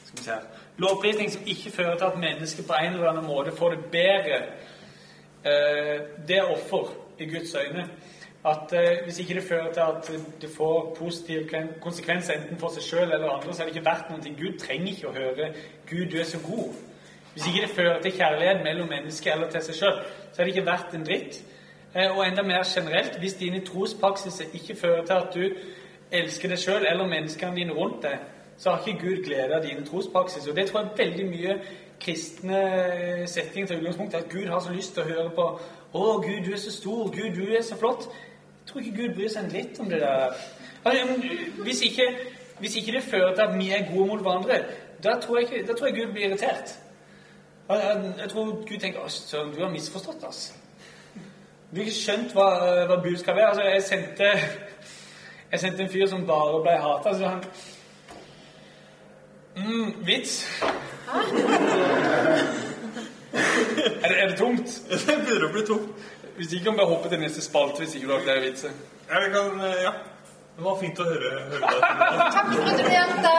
skal vi se her. Lovprisning som ikke fører til at mennesket på en eller annen måte får det bedre, det er offer i Guds øyne. At Hvis ikke det fører til at det får positive konsekvens enten for seg sjøl eller andre, så er det ikke verdt noe. Gud trenger ikke å høre 'Gud, du er så god'. Hvis ikke det fører til kjærlighet mellom mennesker eller til seg sjøl, så er det ikke verdt en dritt. Eh, Og enda mer generelt, hvis dine trospraksiser ikke fører til at du elsker deg sjøl eller menneskene dine rundt deg, så har ikke Gud glede av dine trospraksiser. Og det tror jeg veldig mye kristne settinger til utgangspunkt at Gud har så lyst til å høre på 'Å, Gud, du er så stor. Gud, du er så flott'. Jeg tror ikke Gud bryr seg en dritt om det der. Hvis ikke, hvis ikke det fører til at vi er gode mot hverandre, da tror jeg, da tror jeg Gud blir irritert. Jeg, tror Gud tenker søren, du har misforstått', ass. Du har ikke skjønt hva, hva budskapet er. Altså, jeg sendte, jeg sendte en fyr som bare ble hata. Så han mm, Vits? er, det, er det tungt? Det begynner å bli tungt. Hvis ikke kan vi hoppe til neste spalte hvis ikke du har flere vitser. Ja, vi kan eh, Ja. Det var fint å høre, høre deg. Takk for at du delte.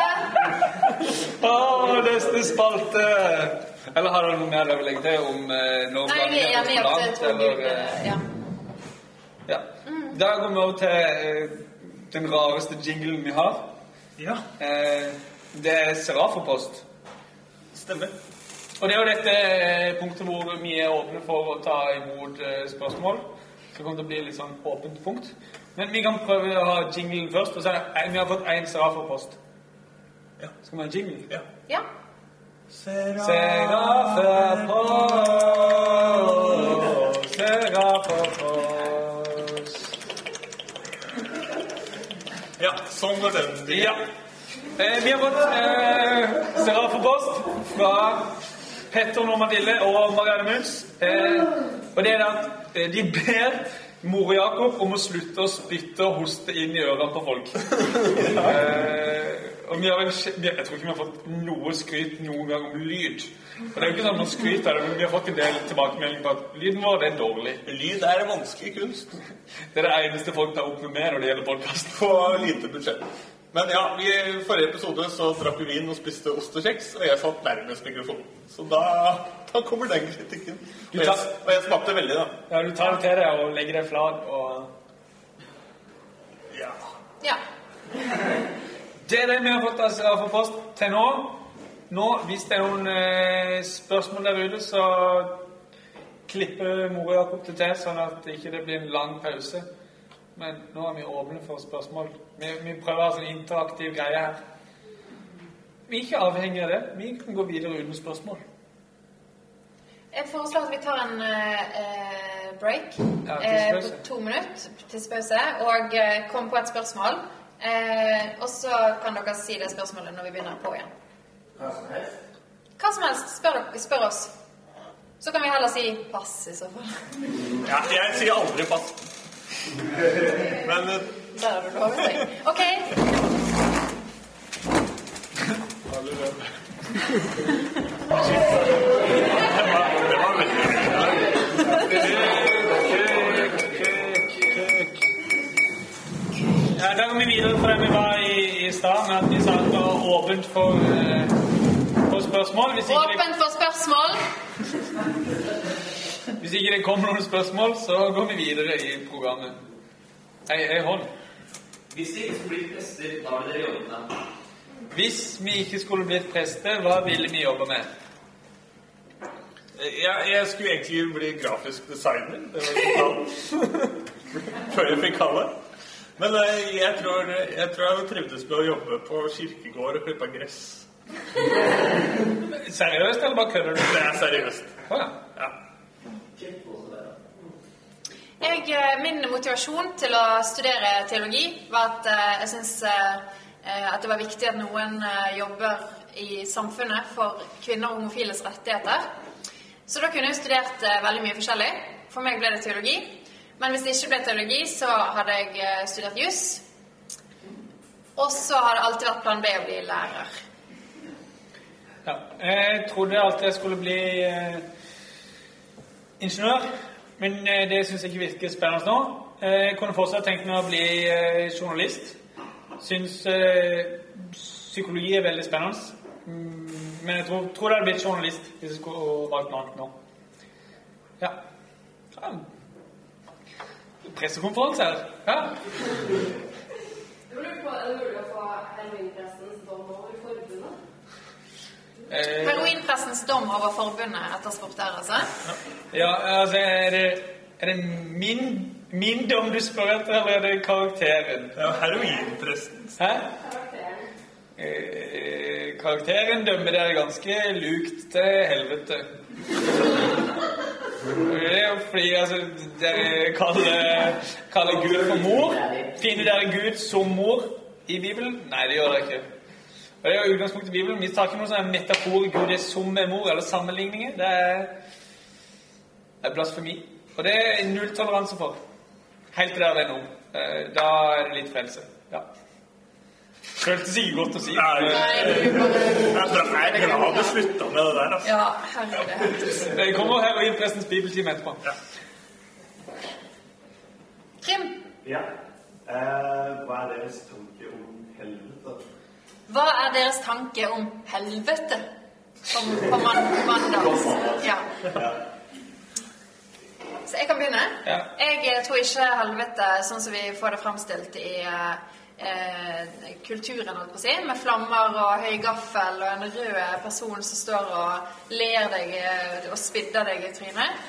Å, neste spalte! Eller har du noe mer du vil legge til om eh, når Nei, jeg er med jeg tror eller, eh, Ja. Ja. Da går vi over til eh, den rareste jinglen vi har. Ja, Eh, det er Serafopost. stemmer. Og det er jo dette eh, punktet hvor vi er åpne for å ta imot eh, spørsmål. Så det kommer til å bli litt sånn åpent punkt. Men vi kan prøve å ha jinglen først. Og så er det, vi har fått én Serafopost. Ja. Skal vi ha en jingle? Ja. ja. Serafopost, Serafopost. ja, sånn går den. Ja. Eh, vi har fått eh, Serafopost fra Petter Normadille og Marianne Munch. Eh, og det er at eh, de ber mor og Jakob om å slutte å spytte og hoste inn i ørene på folk. eh, og vi har vel, jeg tror ikke vi har fått noe skryt noen gang om lyd. Og det er jo ikke sånn man skryter men vi har fått en del tilbakemelding på at lyden vår er dårlig. Lyd er en vanskelig kunst Det er det eneste folk tar opp med meg når det gjelder podkast. på lite budsjett. Men ja, vi, i forrige episode så drakk vi vin og spiste ost og kjeks, og jeg satt nærmest mikrofonen. Så da, da kommer den kritikken. Og jeg, og jeg smakte veldig, da. Ja, du tar det til deg og legger deg flat og Ja. ja. Det er det vi har fått av post til nå. Nå, Hvis det er noen eh, spørsmål der ute, så klipper mora opp Jakob det til, sånn at det ikke blir en lang pause. Men nå er vi åpne for spørsmål. Vi, vi prøver å ha sånn interaktiv greie her. Vi er ikke avhengig av det. Vi kan gå videre uten spørsmål. Jeg foreslår at vi tar en eh, eh, break Ja, uh, på to minutter. til Tissepause. Og uh, kom på et spørsmål. Eh, og så kan dere si det spørsmålet når vi begynner på igjen. Hva som helst. Hva som helst. Spør, dere- spør oss. Så kan vi heller si pass i så fall. Ja, jeg sier aldri pass. Men eh. OK. det var, det var veldig Ja, da går vi videre fra det vi var i, i stad, med at vi sa at det var åpent for, eh, for spørsmål. Hvis ikke, Åpent for spørsmål. Hvis ikke det kommer noen spørsmål, så går vi videre i programmet. Ei, ei hånd. Hvis dere ikke skulle blitt prester, hva ville dere jobbet med? Hvis vi ikke skulle blitt prester, hva ville vi jobbe med? jeg, jeg skulle egentlig bli grafisk designer. Det var planen. Før jeg fikk kalle. Men eh, jeg tror, jeg tror jeg trivdes med å jobbe på kirkegård og klippe gress. Seriøst, eller bare kødder du? Det er seriøst. Å ja. Jeg, eh, min motivasjon til å studere teologi var at eh, jeg syns at det var viktig at noen eh, jobber i samfunnet for kvinner og homofiles rettigheter. Så da kunne jeg studert eh, veldig mye forskjellig. For meg ble det teologi. Men hvis det ikke ble teologi, så hadde jeg eh, studert juss. Og så har det alltid vært plan B å bli lærer. ja. Jeg trodde alltid jeg skulle bli eh, ingeniør, men eh, det syns jeg ikke virker spennende nå. Eh, Jeg kunne fortsatt tenkt meg å bli eh, journalist. Syns psykologi er veldig spennende. Mm, Men jeg tror, tror det hadde blitt journalist hvis jeg skulle valgt noe annet nå. Ja. ja. Pressekonferanse her. Ja. Jeg lurer på, Er det mulig å få heroinpressens dom over forbundet? Eh, Heroinpressens dom over forbundet etterspurt der, altså. Ja, altså er det, er det min, min dom du spør etter, eller er det karakteren? Ja, heroinpressens. Hæ? Karakteren. Eh, karakteren dømmer dere ganske lukt til helvete. Det er jo fordi altså, dere kaller, kaller Gud for mor. Finner dere Gud som mor i Bibelen? Nei, det gjør dere ikke. Og det er utgangspunktet i Bibelen. Vi tar ikke noe sånn metafor Gud er som med mor, eller sammenligninger. Det er, det er blasfemi. Og det er nulltoleranse for. Helt til det er det om. Eh, Da er det litt frelse. Ja. Føltes ikke godt å si. Nei, jeg er glad du slutta med det der. Altså. Ja, herre. Det kommer her og gir prestens bibeltime etterpå. Ja. Krim, Ja. Eh, hva er deres tanke om helvete? Hva er deres tanke om helvete? Som på man mandag. Ja. Så jeg kan begynne. Jeg eh, tror ikke helvete, sånn som vi får det fremstilt i eh, eh, kulturen, holdt på å si, med flammer og høy gaffel og en rød person som står og ler deg eh, og spidder deg i trynet.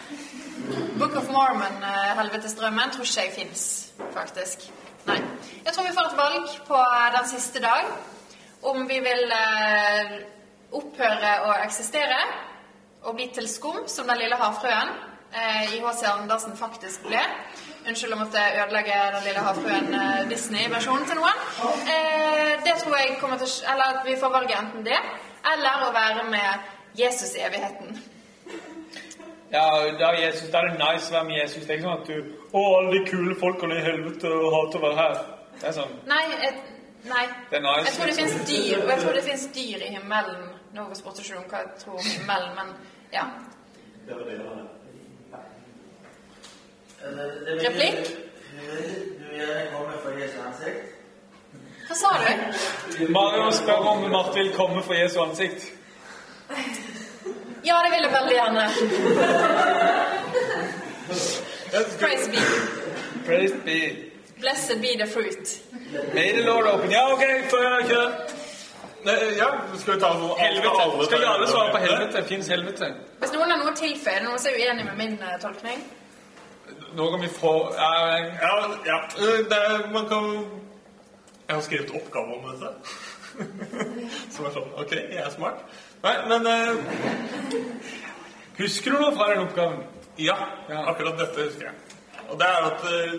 Book of Mormon, helvetesdrømmen, tror ikke jeg fins, faktisk. Nei. Jeg tror vi får et valg på den siste dag om vi vil eh, opphøre å eksistere og bli til skum, som den lille havfrøen eh, i H.C. Andersen faktisk ble. Unnskyld å måtte ødelegge den lille havfruen eh, Disney-versjonen til noen. Eh, det tror jeg kommer til Eller at vi får valget enten det, eller å være med Jesus i evigheten. Ja, da, er Jesus, da er det nice å være med Jesus. Det er ikke sånn at du Å, alle de kule folkene i helvete og hater å være her. Det er sånn Nei, et, nei. Det er nice, jeg tror det fins dyr, og jeg tror det fins dyr i himmelen. Nå spurte ikke om hva jeg tror om himmelen, men ja. Det var det det var. Det- det betyr- Replikk? Du vil gjerne komme for Jesu ansikt? Hva sa du? Mario spør om Marte vil komme for Jesu ansikt. Ja, det vil jeg veldig gjerne. Praise be. Praise be. Blessed be the fruit. May lår åpen. Ja, ok, før kjør. Nei, Ja, skal vi ta sånn Helvete. Skal alle svare på helvete? Fins helvete? Hvis noen har noe å tilføye, noen som er uenig med min eh, tolkning? Nå kan vi få ja, Ja, ja. eh, Det er, man kan Jeg har skrevet oppgave om dette. Som er sånn Ok, jeg er smart. Nei, men eh, Husker du noe fra den oppgaven? Ja, Ja. akkurat dette husker jeg. Og det er at eh,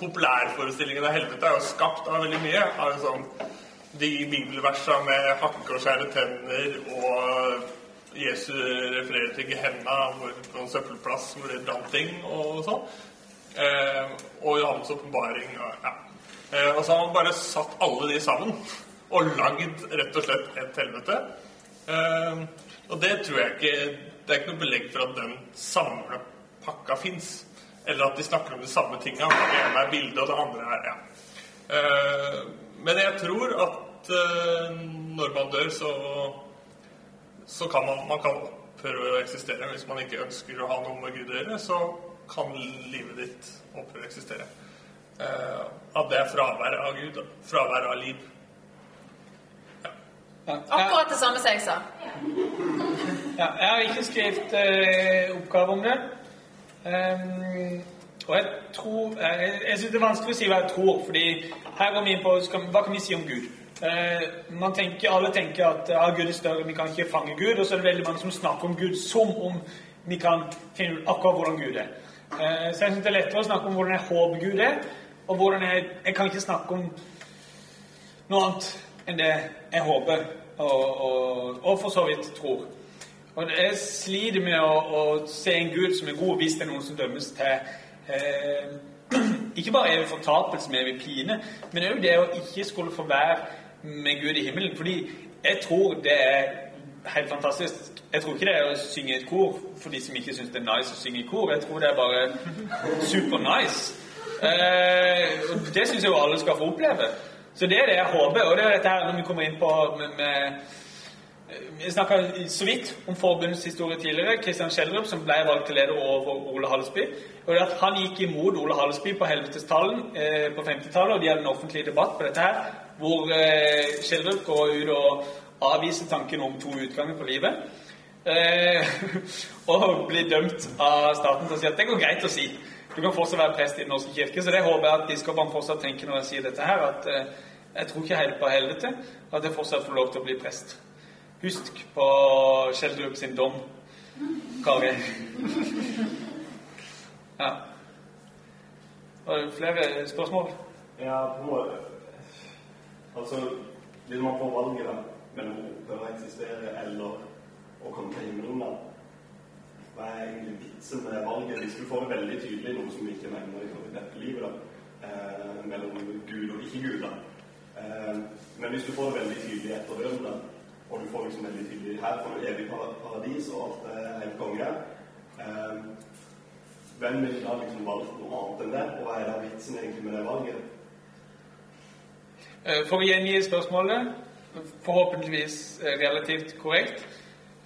populærforestillingen av helvete er jo skapt av veldig mye. Av sånn, de bibelversene med hakke og skjære tenner og Jesus refererer til Gehenna hvor, på en søppelplass hvor det brant ting og sånn. Eh, og Johannes' åpenbaring. Ja. Eh, og så har man bare satt alle de sammen og lagd rett og slett et helvete. Eh, og det tror jeg ikke Det er ikke noe belegg for at den samla pakka fins. Eller at de snakker om de samme tinga. Det ene er bildet, og det andre er ja. Eh, men jeg tror at eh, når man dør, så så kan man, man kan opphøre å eksistere. Hvis man ikke ønsker å ha noe med Gud å gjøre, så kan livet ditt opphøre å eksistere. Eh, at det er fravær av Gud. Fravær av liv. Ja. Akkurat det samme som jeg sa. ja, jeg har ikke skrevet eh, oppgave om det. Ehm, og jeg tror Jeg, jeg syns det er vanskelig å si hva jeg tror, fordi her går vi inn på Hva kan vi si om Gud? Uh, tenker, Alle tenker at ja, Gud er større, vi kan ikke fange Gud. Og så er det veldig mange som snakker om Gud som om vi kan finne ut akkurat hvordan Gud er. Uh, så jeg syns det er lettere å snakke om hvordan jeg håper Gud er, og hvordan jeg Jeg kan ikke snakke om noe annet enn det jeg håper, og, og, og for så vidt tror. Og jeg sliter med å, å se en Gud som er god, hvis det er noen som dømmes til eh, Ikke bare evig fortapelse med evig pine, men òg det å ikke skulle få være med Gud i himmelen. Fordi jeg tror det er helt fantastisk. Jeg tror ikke det er å synge et kor for de som ikke syns det er nice å synge i kor. Jeg tror det er bare super nice. Eh, det syns jeg jo alle skal få oppleve. Så det er det jeg håper. Og det er dette her når vi kommer inn på med, med vi snakka så vidt om forbundets historie tidligere. Kristian Schjelderup, som ble valgt til leder over Ole Hallesby. Og at Han gikk imot Ole Hallesby på Helvetestallen eh, på 50-tallet, og de hadde en offentlig debatt på dette her, hvor eh, Schjelderup går ut og avviser tanken om to utganger på livet. Eh, og blir dømt av staten til å si at det går greit å si. Du kan fortsatt være prest i Den norske kirke. Så det håper jeg at biskopene fortsatt tenker når jeg sier dette her, at eh, jeg tror ikke helt på helvete, at jeg fortsatt får lov til å bli prest. Husk på Schjelderup sin dom, Kari. Ja. Var det flere spørsmål? Ja, på Altså, hvis man får valget da, mellom å opphøre å eksistere eller å komme til himmelen, da Hva er egentlig vitsen med valget? Hvis du får det veldig tydelig, noe som vi ikke mener i dette livet, da, eh, mellom Gud og ikke-Gud, da. Eh, men hvis du får det veldig tydelig etter døden, da, og du får liksom veldig tydelig her får du evig paradis og alt er helt konge eh, Hvem ville da liksom valgt noe annet enn det? Og hva er da vitsen egentlig med det valget? Eh, For å gjengi spørsmålet, forhåpentligvis eh, relativt korrekt.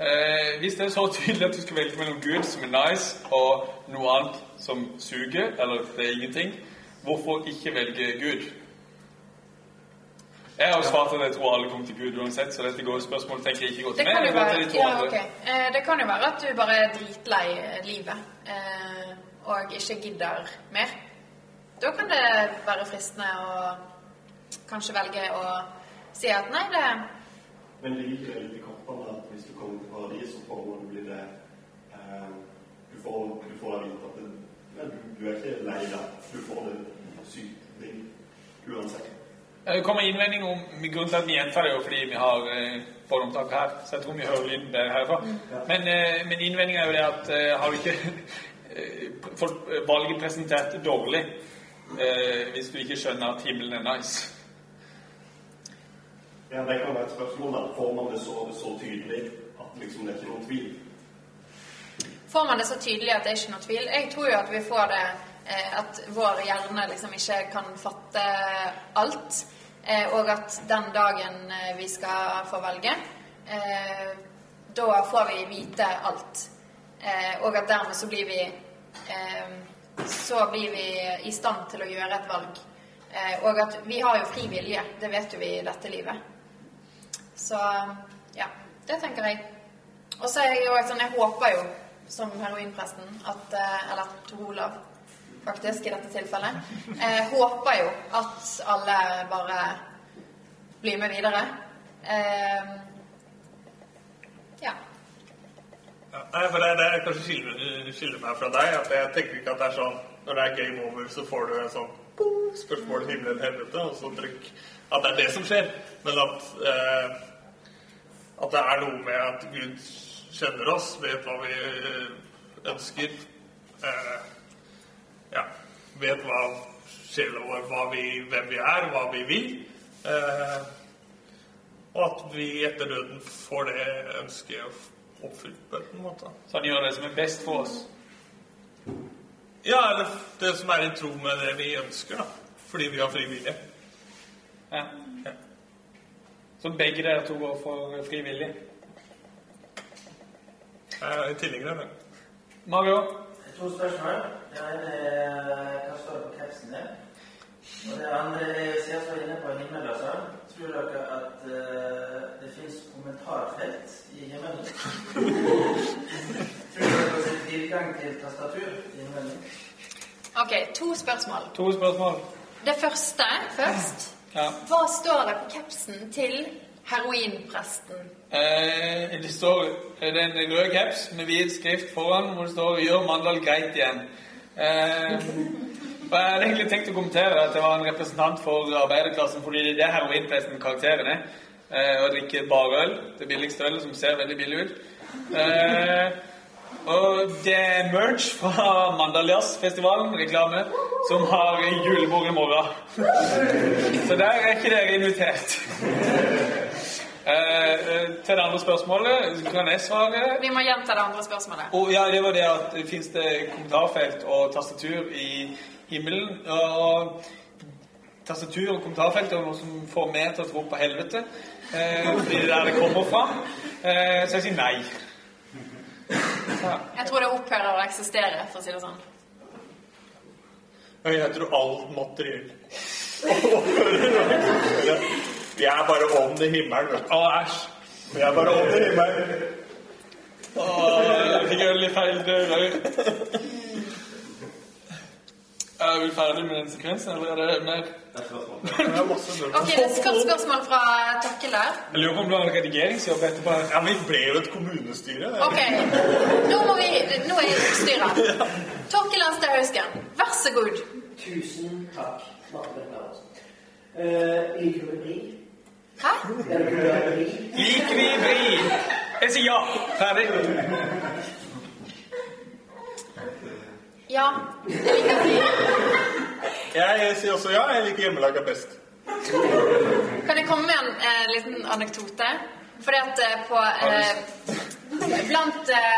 Eh, hvis det er så tydelig at du skal velge mellom Gud, som er nice, og noe annet som suger, eller det er ingenting, hvorfor ikke velge Gud? Jeg har jo svart at jeg tror alle kommer til Gud uansett, så dette går spørsmålet tenker jeg ikke går Det til meg. det de ja, okay. Eh, det kan jo være at du bare er dritlei livet eh, og ikke gidder mer. Da kan det være fristende å kanskje velge å si at nei, det Men ligger ikke det litt i kortene at hvis du kommer til paradis, så får du bli det eh, Du får, du får da vite at det, du, du er ikke lei deg. Du får det sykt digg uansett. Det kommer innvendinger om Grunnen til at vi gjentar det, er jo fordi vi har eh, båndopptak her. Så jeg tror vi hører lyden bedre herfra. Men, eh, men innvendingen er jo det at eh, har du ikke eh, fått valget presentert dårlig eh, hvis du ikke skjønner at himmelen er nice? Ja, det kan være et spørsmål. da. Får man det så, så tydelig at liksom det er ikke noen tvil? Får man det så tydelig at det er ikke noe tvil? Jeg tror jo at vi får det eh, at vår hjerne liksom ikke kan fatte alt. Eh, og at den dagen eh, vi skal få velge, eh, da får vi vite alt. Og at dermed så blir vi Så blir vi i stand til å gjøre et valg. Og at vi har jo fri vilje. Det vet jo vi i dette livet. Så ja, det tenker jeg. Og så er jeg jo sånn, jeg håper jo, som heroinpresten, at Eller Tor Olav, faktisk, i dette tilfellet. Jeg håper jo at alle bare blir med videre. Eh, ja. Nei, for det, det kanskje skiller, skiller meg fra deg. at Jeg tenker ikke at det er sånn når det er game over, så får du en sånn spørsmål himmel eller helvete, og så trykk. At det er det som skjer. Men at, eh, at det er noe med at Gud kjenner oss, vet hva vi eh, ønsker. Eh, ja, vet hva sjela vår, hva vi, hvem vi er, hva vi vil. Eh, og at vi etter døden får det ønsket oppfylt på en måte. Så han gjør det som er best for oss. Ja, eller det som er i tro med det vi ønsker, da. Fordi vi har frivillige. Ja. Ja. Så begge dere to går for frivillig. Jeg er tilhenger av det. Mario? To spørsmål. Det ene er hva står det på capsen din? Og det andre er siden vi var inne på himmel og sånn. Tror dere at uh, det fins kommentarfelt i himmelen? tror dere det er tilgang til tastatur i himmelen? Ok, to spørsmål. To spørsmål. Det første først. Ja. Hva står det på capsen til heroinpresten? Eh, det står det er en rød caps med hvit skrift foran hvor det står 'Gjør Mandal greit igjen'. Eh, Jeg hadde egentlig tenkt å kommentere at det var en representant for arbeiderklassen, fordi det er heroinfesten karakteren er. Eh, og drikke bare øl. Det billigste ølet som ser veldig billig ut. Eh, og det er merch fra Mandal Jazz-festivalen, reklame, som har julebord i morgen. Så der er ikke dere invitert. Eh, eh, til det andre spørsmålet kan jeg svare. Vi må gjenta det andre spørsmålet. Og ja, det var det at fins det kommentarfelt og tastatur i himmelen. Og tastatur og kommentarfelt er noe som får meg til å tro på helvete. Eh, fordi det er der det kommer fra. Eh, så jeg sier nei. Så. Jeg tror det opphører å eksistere, for å si det sånn. Jeg tror alt materiell Vi er bare ånd i himmelen. vet. Å, æsj. Vi er bare ånd i himmelen. Å, Jeg fikk øl i feil dører. Er vi ferdig med den sekvensen, eller er det mer? Er. Ok, det er kort spørsmål fra her. Jeg lurer på om du har en redigeringsjobb etterpå. Ja, men vi ble jo et kommunestyre. det. Ok, nå må vi Nå er jeg styret. Torkel Anstad Hausken, vær så god. Tusen takk. Du glad i bri? Liker vi vri? Jeg sier ja. Ferdig. Ja. Jeg liker bri. Jeg sier også ja. Jeg liker hjemmelaga best. Kan jeg komme med en eh, liten anekdote? Fordi at eh, på eh, Blant eh,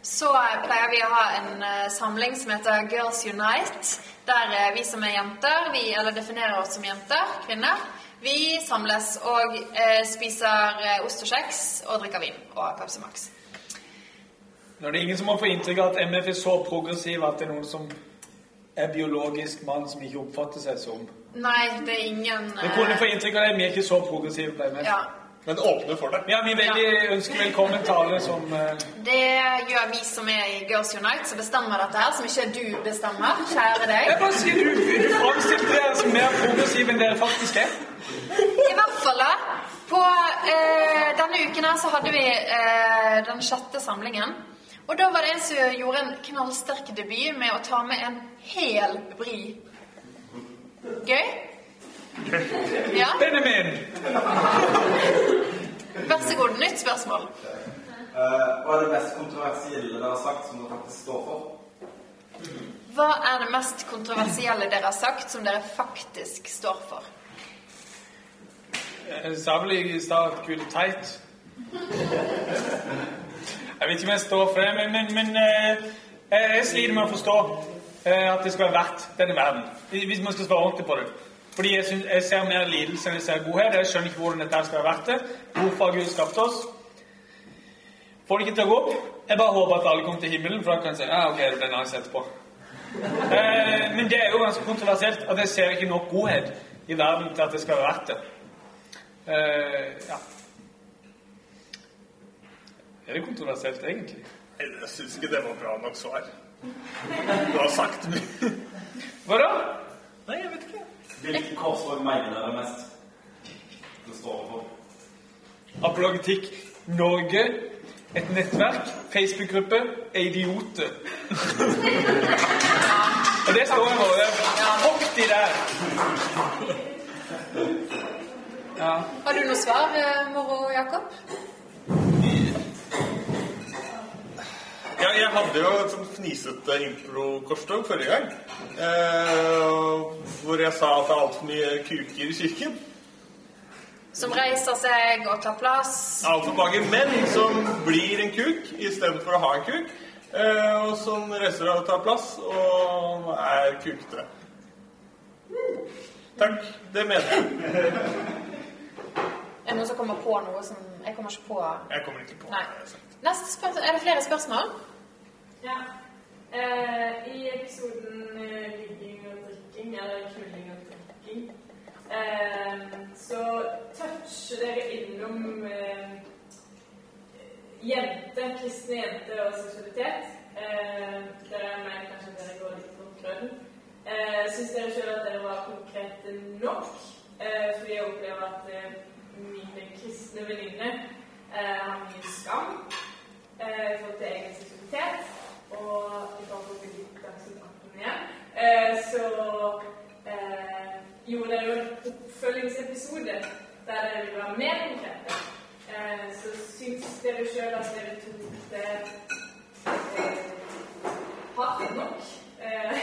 MF eh, så pleier vi å ha en eh, samling som heter Girls Unite. Der eh, vi som er jenter, vi, eller definerer oss som jenter, kvinner, vi samles og eh, spiser ost og kjeks og drikker vin og Pepsi Max. Nå er det ingen som må få inntrykk av at MF er så progressiv at det er noen som er biologisk mann som ikke oppfatter seg som. Nei, det er ingen Vi kunne få inntrykk av det, vi er ikke så progressive på MF. ja. Men åpne for det. Ja, vi veldig ønsker velkommen tale som uh... Det gjør vi som er i Girls Unite, som bestemmer dette her, som ikke du bestemmer, kjære deg. Jeg bare sier du, du framstilte dere som mer progressive enn dere faktisk er. I hvert fall da, på uh, denne uken her så hadde vi uh, den sjette samlingen. Og da var det en som gjorde en knallsterk debut med å ta med en hel bri. Gøy? Ja, Benjamin! vær så god, nytt spørsmål. Eh, hva er det mest kontroversielle dere har sagt som dere faktisk står for? Hva er det mest kontroversielle dere har sagt som dere faktisk står for? Jeg sa vel i stad at Gud er teit. Jeg vet ikke om jeg står for det, men, men, men eh, jeg jeg sliter med å forstå eh, at det skal være verdt denne verden. Hvis man skal svare ordentlig på det. Fordi jeg, synes, jeg ser mer lidelse enn jeg ser godhet. Jeg skjønner ikke hvordan dette skal være verdt det. Hvorfor Gud skapt oss? Får det ikke til å gå opp. Jeg bare håper at alle kommer til himmelen, for da kan jeg si ja, ok, det blir nice etterpå. Eh, men det er jo ganske kontroversielt at jeg ser ikke nok godhet i verden til at det skal være verdt det. Eh, ja. Er det kontroversielt, egentlig? Jeg syns ikke det var bra nok svar. Du har sagt mye. Hva da? Nei, jeg vet ikke. Hvilke korsord mener dere mest? Det står for. Apologetikk Norge, et nettverk, Facebook-gruppe, er idioter. Og det står jo bare Fuck de der. Ja. Har du noe svar, eh, Moro Jakob? Ja, jeg hadde jo et sånt fnisete impro-korstog forrige gang. Eh, hvor jeg sa at det er altfor mye kuker i kirken. Som reiser seg og tar plass. Altfor mange menn som blir en kuk istedenfor å ha en kuk. Eh, og som reiser seg og tar plass og er kukete. Takk. Det mener jeg. Er det noen som kommer på noe som Jeg kommer ikke på Jeg kommer ikke på Nei. Neste spørsmål Er det flere spørsmål? Ja. Eh, I episoden eh, ligging og drikking, eller knulling og drikking, eh, så toucher dere innom eh, jenter, kristne jenter og seksualitet. Eh, dere meg kanskje dere går litt på grønn. Eh, Syns dere selv at dere var konkrete nok? Eh, fordi jeg opplever at eh, mine kristne venninner har mye skam i forhold til egen seksualitet. Og i forhold til Dagsnytt 18 igjen. Eh, så eh, gjorde dere jo en oppfølgingsepisode der dere ville være mer konkrete. Eh, så syns dere sjøl at dere tok det eh, hardt nok? Eh,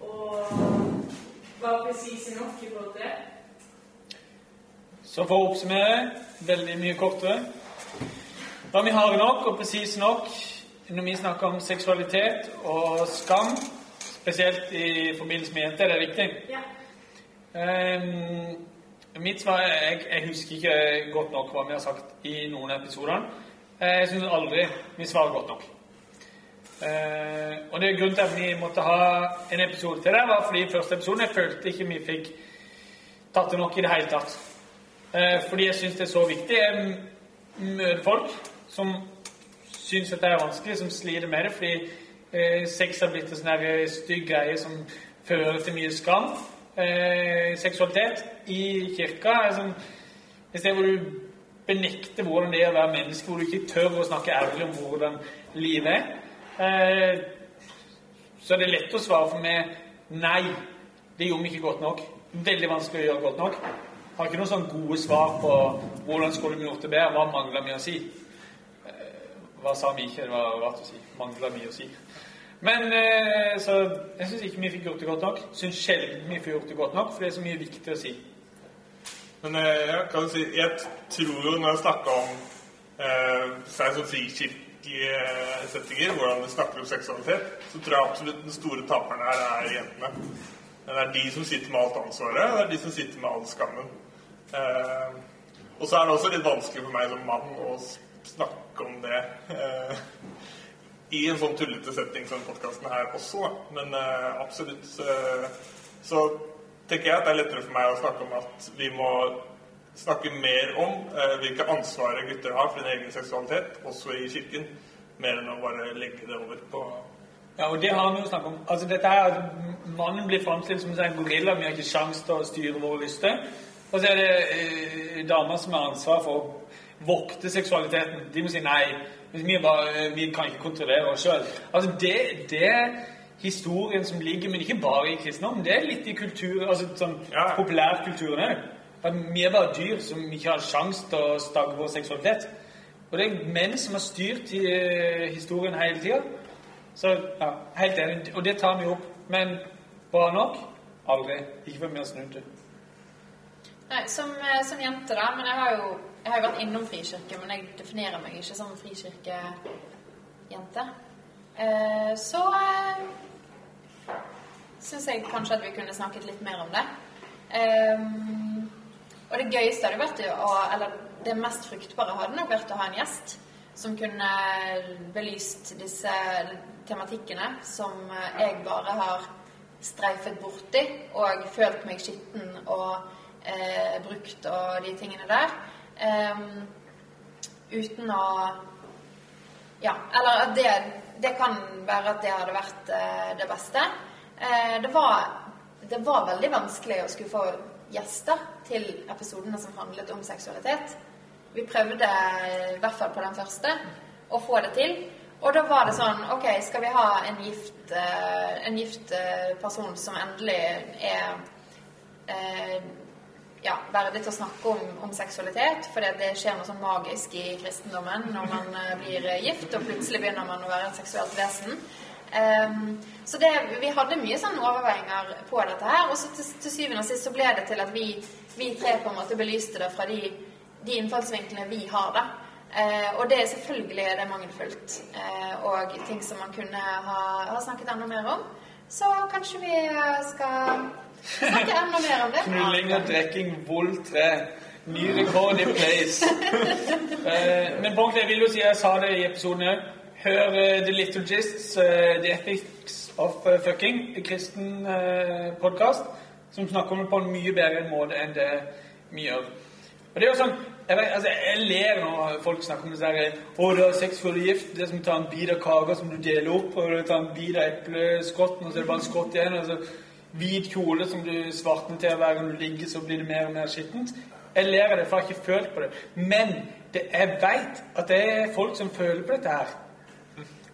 og var presise nok i forhold til det? Så for å oppsummere, veldig mye kortere. Var vi harde nok og presise nok når vi snakker om seksualitet og skam, spesielt i forbindelse med jenter, er det riktig? Ja. Um, mitt svar er jeg, jeg husker ikke godt nok hva vi har sagt i noen av episodene. Eh, Jeg syns aldri vi svarer godt nok. Uh, og det er grunnen til at vi måtte ha en episode til det, var fordi i første episoden jeg følte ikke vi fikk tatt det nok i det hele tatt. Uh, fordi jeg syns det er så viktig. Jeg møter folk som syns dette er vanskelig, som sliter med det, fordi eh, sex har blitt en sånn her stygg greie som fører til mye skam. Eh, seksualitet i kirka er sånn et sted hvor du benekter hvordan det er å være menneske, hvor du ikke tør å snakke ærlig om hvordan livet er. Eh, så er det lett å svare for meg nei, det gjorde vi ikke godt nok. Veldig vanskelig å gjøre godt nok. Har ikke noen sånn gode svar på hvordan skulle vi gjort det bedre, hva mangler vi å si. Hva sa vi ikke? Det var rart å si. Mangla mye å si. Men eh, så jeg syns ikke vi fikk gjort det godt nok. Syns sjelden vi får gjort det godt nok, for det er så mye viktig å si. Men eh, jeg kan si, jeg tror jo når jeg snakker om eh, seg som frikirkelige eh, settinger, hvordan vi snakker om seksualitet, så tror jeg absolutt den store taperen her er jentene. Det er de som sitter med alt ansvaret, og det er de som sitter med all skammen. Eh, og så er det også litt vanskelig for meg som mann å s- snakke om det eh, i en sånn tullete setting som podkasten her også. Men eh, absolutt eh, så tenker jeg at det er lettere for meg å snakke om at vi må snakke mer om eh, hvilke ansvar gutter har for sin egen seksualitet, også i kirken, mer enn å bare legge det over på Ja, og det har vi jo snakket om. Altså dette her, at Mannen blir framstilt som en gorilla. Vi har ikke sjanse til å styre våre lyster. Og så er det eh, damer som har ansvar for vokte seksualiteten. De må si nei. Vi, bare, eh, vi kan ikke kontrollere oss sjøl. Altså det, det er historien som ligger, men ikke bare i kristendommen. Det er litt i kultur, altså sånn Ja. populærkulturen òg. At vi er bare dyr som ikke har sjanse til å stagge vår seksualitet. Og det er menn som har styrt i, eh, historien hele tida. Så ja, helt enig. Og det tar vi opp. Men bra nok? Aldri. Ikke før vi har snudd det. Nei, som, eh, som jente, da. Men jeg har jo jeg har jo vært innom frikirke, men jeg definerer meg ikke som frikirkejente. Eh, så eh, syns jeg kanskje at vi kunne snakket litt mer om det. Eh, og det gøyeste hadde vært å Eller det mest fruktbare hadde nok vært å ha en gjest som kunne belyst disse tematikkene som jeg bare har streifet borti og følt meg skitten og eh, brukt og de tingene der. Ehm, uten å Ja, eller at det, det kan være at det hadde vært uh, det beste. Uh, det, var, det var veldig vanskelig å skulle få gjester til episodene som handlet om seksualitet. Vi prøvde, eh, i hvert fall på den første, å få det til. Og da var det sånn Ok, skal vi ha en gift, en gift person som endelig er eh, ja, verdig til å snakke om, om seksualitet, for det skjer noe sånn magisk i kristendommen når man eh, blir eh, gift, og plutselig begynner man å være et seksuelt vesen. Um, så det, vi hadde mye sånn overveiinger på dette her, og så til, til syvende og sist så ble det til at vi, vi tre på en måte belyste det fra de, de innfallsvinklene vi har, da. Uh, og det er selvfølgelig det er mangelfullt, uh, og ting som man kunne ha, ha snakket enda mer om. Så kanskje vi skal snakke enda mer om det. Knulling og drikking, vold 3. Ny rekord i place. uh, men Bonk, jeg vil jo si, jeg sa det i episoden òg. Hør uh, The Little Gists, uh, The Ethics of Fucking, en kristen podkast, som snakker om det på en mye bedre måte enn det vi gjør. Og det er jo sånn, Jeg, vet, altså, jeg ler når folk snakker om det der, å, du har sex før du er gift. Det er som å ta en bit av kaka som du deler opp, og du tar en bit av epleskotten, og så er det bare en skott igjen. og så Hvit kjole som du svartner til hver gang du ligger, så blir det mer og mer skittent. Jeg ler av det, for jeg har ikke følt på det. Men det, jeg veit at det er folk som føler på dette her.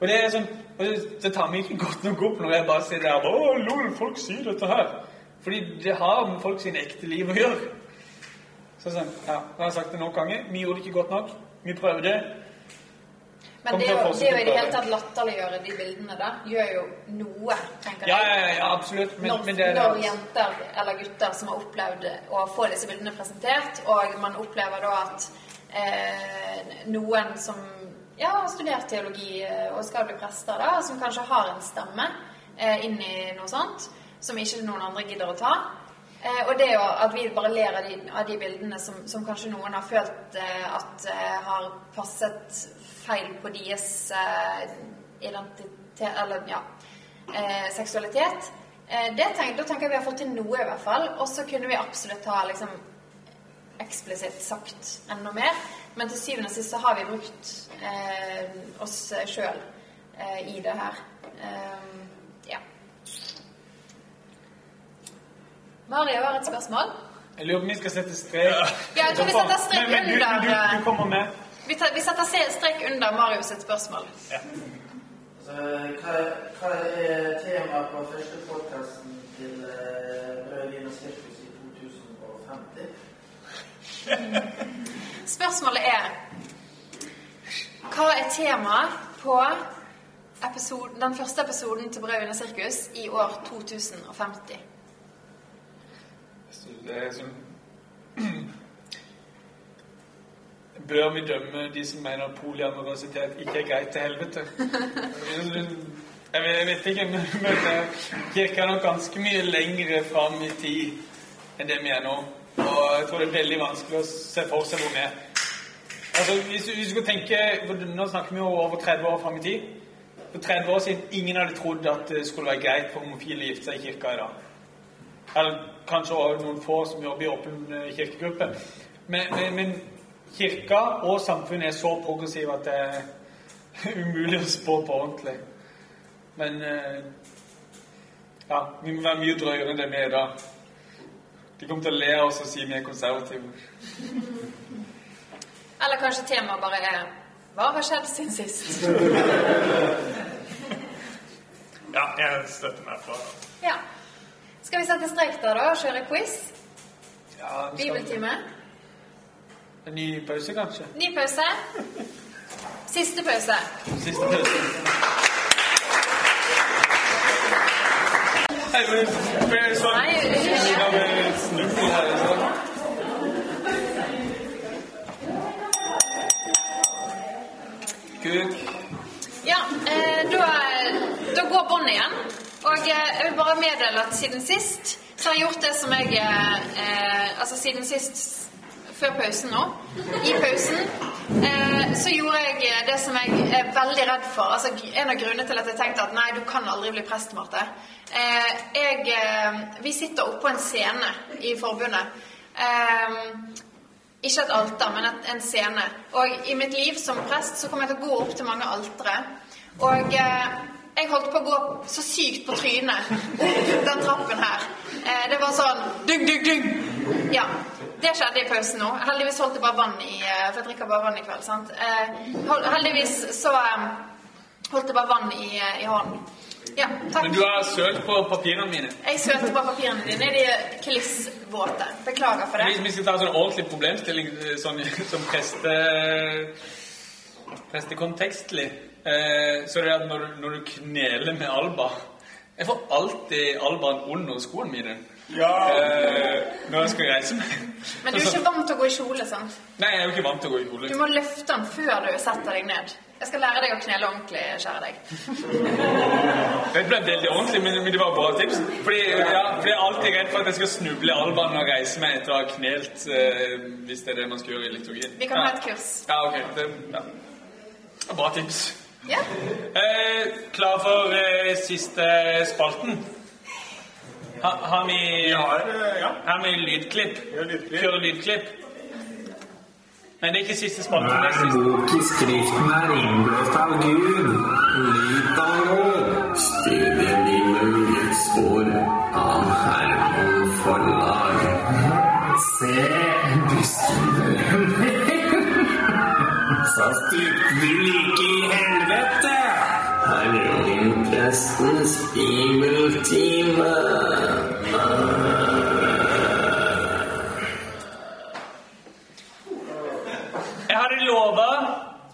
Og det er sånn, det, tar meg ikke godt nok opp når jeg bare sier der, Å, lol, folk sier dette her. Fordi det har med folk sin ekte liv å gjøre. Så sånn, ja, jeg har sagt det noen ganger. Vi gjorde det ikke godt nok. Vi prøvde. Men det jo, det er jo i det hele tatt latterliggjøre de bildene der. Gjør jo noe, tenker jeg. ja, ja, ja, absolutt. Men, når, men det når jenter eller gutter som har opplevd å få disse bildene presentert, og man opplever da at eh, noen som ja, har studert teologi eh, og skal bli prester, da, som kanskje har en stemme eh, inn i noe sånt, som ikke noen andre gidder å ta. Eh, og det jo at vi bare ler av de, av de bildene som, som kanskje noen har følt eh, at eh, har passet feil på deres identitet Eller ja, seksualitet. Det tenk, da tenker jeg vi har fått til noe, i hvert fall. Og så kunne vi absolutt ha liksom eksplisitt sagt enda mer. Men til syvende og sist så har vi brukt eh, oss sjøl eh, i det her. Eh, ja. Mario har et spørsmål. Jeg lurer på om vi skal sette strek. Ja, jeg tror vi setter strek Men, men du, under, du, du, du kommer med. Vi, tar, vi setter strek under Marius sitt spørsmål. Altså, hva, hva er temaet på første podkasten til uh, Brødrene Sirkus i 2050? Spørsmålet er Hva er temaet på episode, den første episoden til Brødrene Sirkus i år 2050? Sånn Bør vi dømme de som mener polyamorositet ikke er greit til helvete? Jeg vet, ikke, men kirka er nok ganske mye lengre fram i tid enn det vi er nå. Og jeg tror det er veldig vanskelig å se for seg hvor er. Altså, hvis, hvis du skal tenke, Nå snakker vi jo over 30 år fram i tid. For 30 år siden ingen hadde trodd at det skulle være greit for homofile å gifte seg i kirka i dag. Eller kanskje også noen få som jobber i åpen eh, kirkegruppe. Men, men, men kirka og samfunnet er så progressive at det er umulig å spå på ordentlig. Men eh, ja, vi må være mye drøyere enn det vi er da. De kommer til å le av oss og si vi er konservative. Eller kanskje temaet bare er Hva har skjedd siden sist? Ja, jeg støtter meg på Ja. Skal vi sette strek der, da? og Kjøre quiz? Ja, Bibeltime? En ny pause, kanskje? Ny pause? Siste pause. Siste pause. Nei, men det er sånn. Med her, sånn. Kuk. Ja, eh, da, da går båndet igjen. Og eh, jeg vil bare meddele at siden sist så har jeg gjort det som jeg eh, eh, Altså siden sist før pausen nå. I pausen eh, så gjorde jeg det som jeg er veldig redd for. Altså En av grunnene til at jeg tenkte at nei, du kan aldri bli prest, Marte. Eh, jeg, eh, vi sitter oppå en scene i forbundet. Eh, ikke et alter, men et, en scene. Og i mitt liv som prest så kommer jeg til å gå opp til mange altere. Og eh, jeg holdt på å gå så sykt på trynet opp den trappen her. Eh, det var sånn dugg, dugg, dugg. Ja. Det skjedde i pausen nå. Heldigvis holdt jeg bare vann i eh, For jeg drikker bare vann i kveld, sant. Eh, heldigvis så eh, holdt jeg bare vann i, i hånden. Ja, takk. Men du har sølt på papirene mine. Jeg sølte bare papirene dine. De er klissvåte. Beklager for det. Hvis vi skal ta en sånn ordentlig problemstilling sånn, som preste, prestekontekstlig, eh, så er det at når du, når du kneler med Alba Jeg får alltid Albaen under skoene mine eh, når jeg skal reise meg. Men du er ikke vant til å gå i kjole, sant? Nei, jeg er jo ikke vant til å gå i kjole. Du må løfte den før du setter deg ned. Jeg skal lære deg å knele ordentlig, kjære deg. Det ble veldig ordentlig, men, men det var bra tips. Fordi, ja, fordi jeg er alltid redd for at jeg skal snuble i Albaen og reise meg etter å ha knelt, eh, hvis det er det man skal gjøre i liturgien. Vi kan ja. ha et kurs. Ja, ok. Det, ja. Er Bra tips. Ja? Eh, klar for eh, siste spalten? Ha, har vi har, eh, ja. Har vi lydklipp? Ja, lydklipp. Kjøre lydklipp? Nei, det er ikke siste spalten. Det er Hver bok i Skriften er innblåst av Gud. Lit av lov. Studier i mulighets spor av Herman forlag. Se, Styrte du like i helvete. Her er din bibeltime. Jeg hadde lova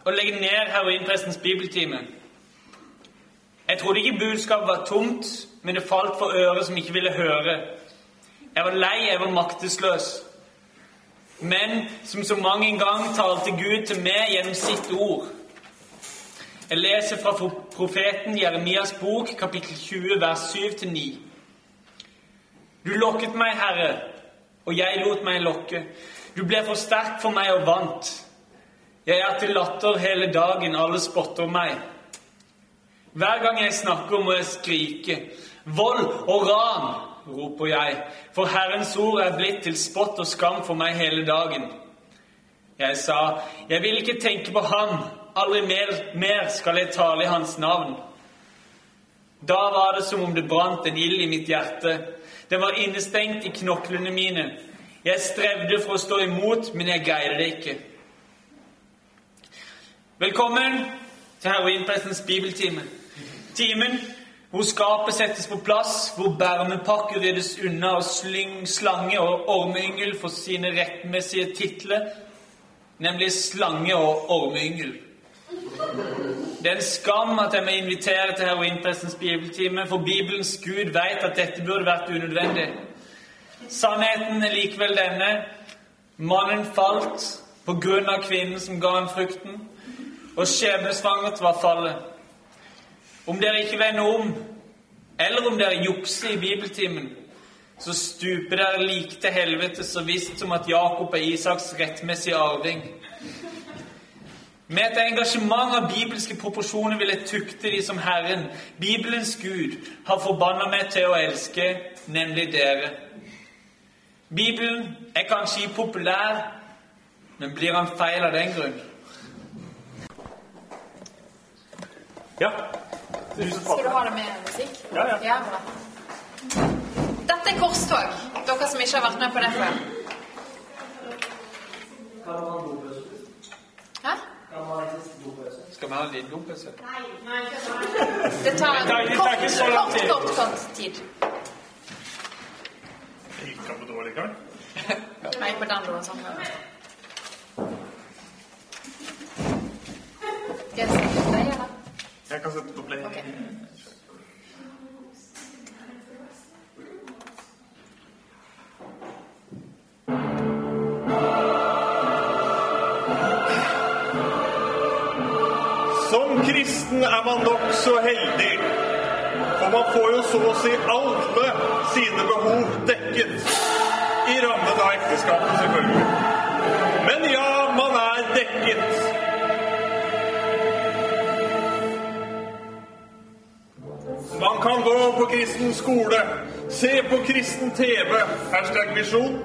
å legge ned heroinprestens bibeltime. Jeg trodde ikke budskapet var tomt, men det falt for ører som ikke ville høre. Jeg var lei, jeg var maktesløs. Men som så mange en gang talte Gud til meg gjennom sitt ord. Jeg leser fra profeten Jeremias bok, kapittel 20, vers 7-9. Du lokket meg, Herre, og jeg lot meg lokke. Du ble for sterk for meg og vant. Jeg er til latter hele dagen, alle spotter meg. Hver gang jeg snakker, må jeg skrike. Vold og ran, roper jeg, for Herrens ord er blitt til spott og skam for meg hele dagen. Jeg sa, jeg vil ikke tenke på ham, aldri mer, mer skal jeg tale i hans navn. Da var det som om det brant en ild i mitt hjerte. Den var innestengt i knoklene mine. Jeg strevde for å stå imot, men jeg greide det ikke. Velkommen til Heroinpressens bibeltime. Timen hvor skapet settes på plass, hvor bærmepakker ryddes unna og slyng, slange og ormeyngel får sine rettmessige titler, nemlig slange og ormeyngel. Det er en skam at jeg må invitere til heroinpressens bibeltime, for Bibelens Gud vet at dette burde vært unødvendig. Sannheten er likevel denne. Mannen falt på grunn av kvinnen som ga ham frukten, og skjebnesvangert var fallet. Om dere ikke vender om, eller om dere jukser i bibeltimen, så stuper dere like til helvete så visst som at Jakob er Isaks rettmessige arving. Med et engasjement av bibelske proporsjoner vil jeg tukte de som Herren, Bibelens Gud, har forbanna meg til å elske, nemlig dere. Bibelen er kanskje populær, men blir han feil av den grunn? Ja. Skal du ha det med musikk? Ja, ja. bra. Dette er korstog. Dere som ikke har vært med på det før. Hæ? Skal vi ha en liten dompause? Nei, nei, Det tar- det kort, kort, kort, kort tid. Jeg gikk på do likevel. Nei, på den doen sånn. Skal jeg kan sette på play. Ok. Som kristen er man nok så heldig, for man får jo så å si alle sine behov dekket. I rammen av ekteskapet, selvfølgelig. Men ja, man er dekket. Man kan gå på kristen skole, se på kristen TV, hashtag visjon,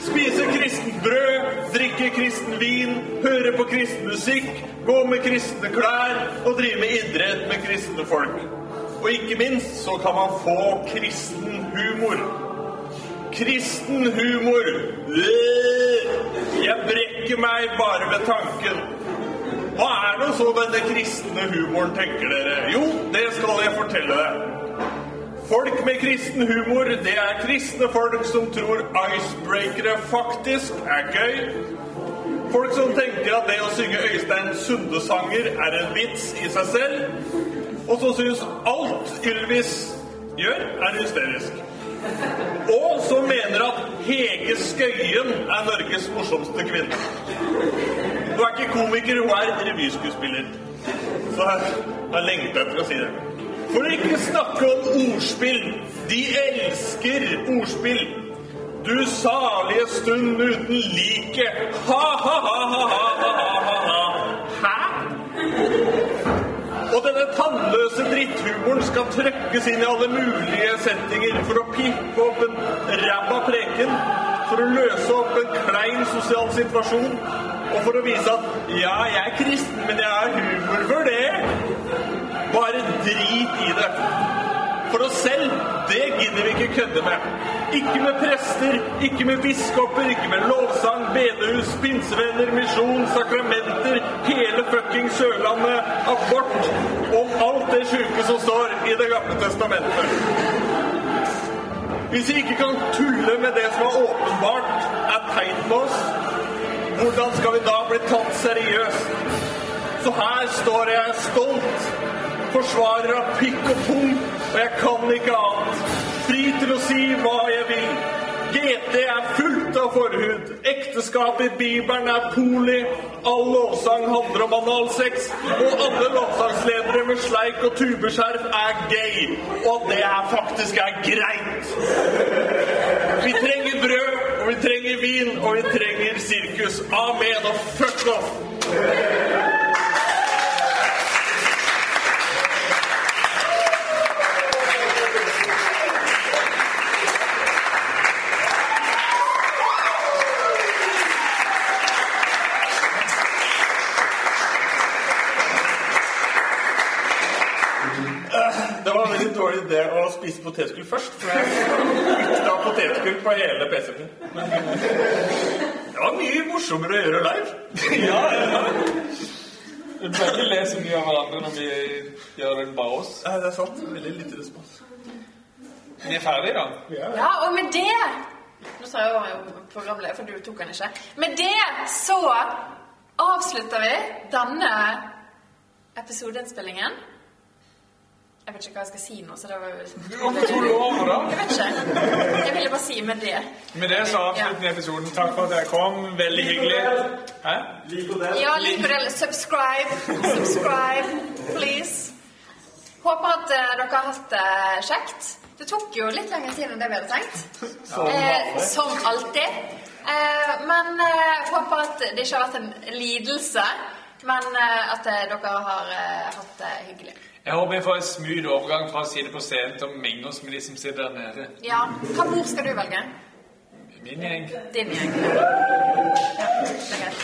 spise kristent brød, drikke kristen vin, høre på kristen musikk, gå med kristne klær og drive med idrett med kristne folk. Og ikke minst så kan man få kristen humor. Kristen humor. Jeg brekker meg bare ved tanken. Hva er nå så denne kristne humoren, tenker dere? Jo, det skal jeg fortelle deg. Folk med kristen humor, det er kristne folk som tror icebreakere faktisk er gøy. Folk som tenker at det å synge Øystein Sunde-sanger er en vits i seg selv. Og som syns alt Ylvis gjør, er hysterisk. Og som mener at Hege Skøyen er Norges morsomste kvinne. Hun er ikke komiker, hun er revyskuespiller. Så jeg lengter etter å si det. For å ikke snakke om ordspill. De elsker ordspill. Du salige stund uten like. Ha-ha-ha-ha-ha-ha-ha. Denne tannløse dritthumoren skal trøkkes inn i alle mulige settinger for å pippe opp en ræva preken, for å løse opp en klein sosial situasjon, og for å vise at ja, jeg er kristen, men jeg har humor for det. Bare drit i det. For oss selv, det gidder vi ikke kødde med. Ikke med prester, ikke med biskoper, ikke med lovsang, bedehus, pinsevenner, misjon, sakramenter, hele fucking Sørlandet, abort, og alt det sjuke som står i Det gamle testamentet. Hvis vi ikke kan tulle med det som er åpenbart er tegn på oss, hvordan skal vi da bli tatt seriøst? Så her står jeg stolt, forsvarer av pikk og pung, og jeg kan ikke annet. Fri til å si hva jeg vil. GT er fullt av forhud. Ekteskap i Bibelen er poli. All lovsang handler om analsex. Og alle lovsangsledere med sleik og tubeskjerf er gay. Og det er faktisk er greit. Vi trenger brød, og vi trenger vin, og vi trenger sirkus. Amen og fuck off! En det å spise potetgull først, for jeg lukta potetgull på hele PC-en min. Det var mye morsommere å gjøre live. Ja, ja. Vi bør ikke le så mye av hverandre når vi gjør det bare oss. Ja, det er sant. Veldig lite respons. Vi er ferdige, da. Ja, og med det Nå sa jeg jo programleder, for du tok den ikke. Med det så avslutter vi denne episodeinnspillingen. Jeg vet ikke hva jeg skal si nå, så det var Hvorfor tok du over, da? Jeg vet ikke. Jeg ville bare si med det. Med det så avslutter vi episoden. Takk for at dere kom. Veldig hyggelig. Hæ? Ja, lik og del. Subscribe. Subscribe, please. Håper at eh, dere har hatt det kjekt. Det tok jo litt lengre tid enn det vi hadde tenkt. Som Eh, som alltid. Eh, men eh, håper at det ikke har vært en lidelse, men eh, at eh, dere har eh, hatt det hyggelig. Jeg håper jeg får en smooth overgang fra å sitte på scenen til å menge oss med de som sitter der nede. Ja, hva bord skal du velge? Min gjeng. Din gjeng. Ja, det er greit.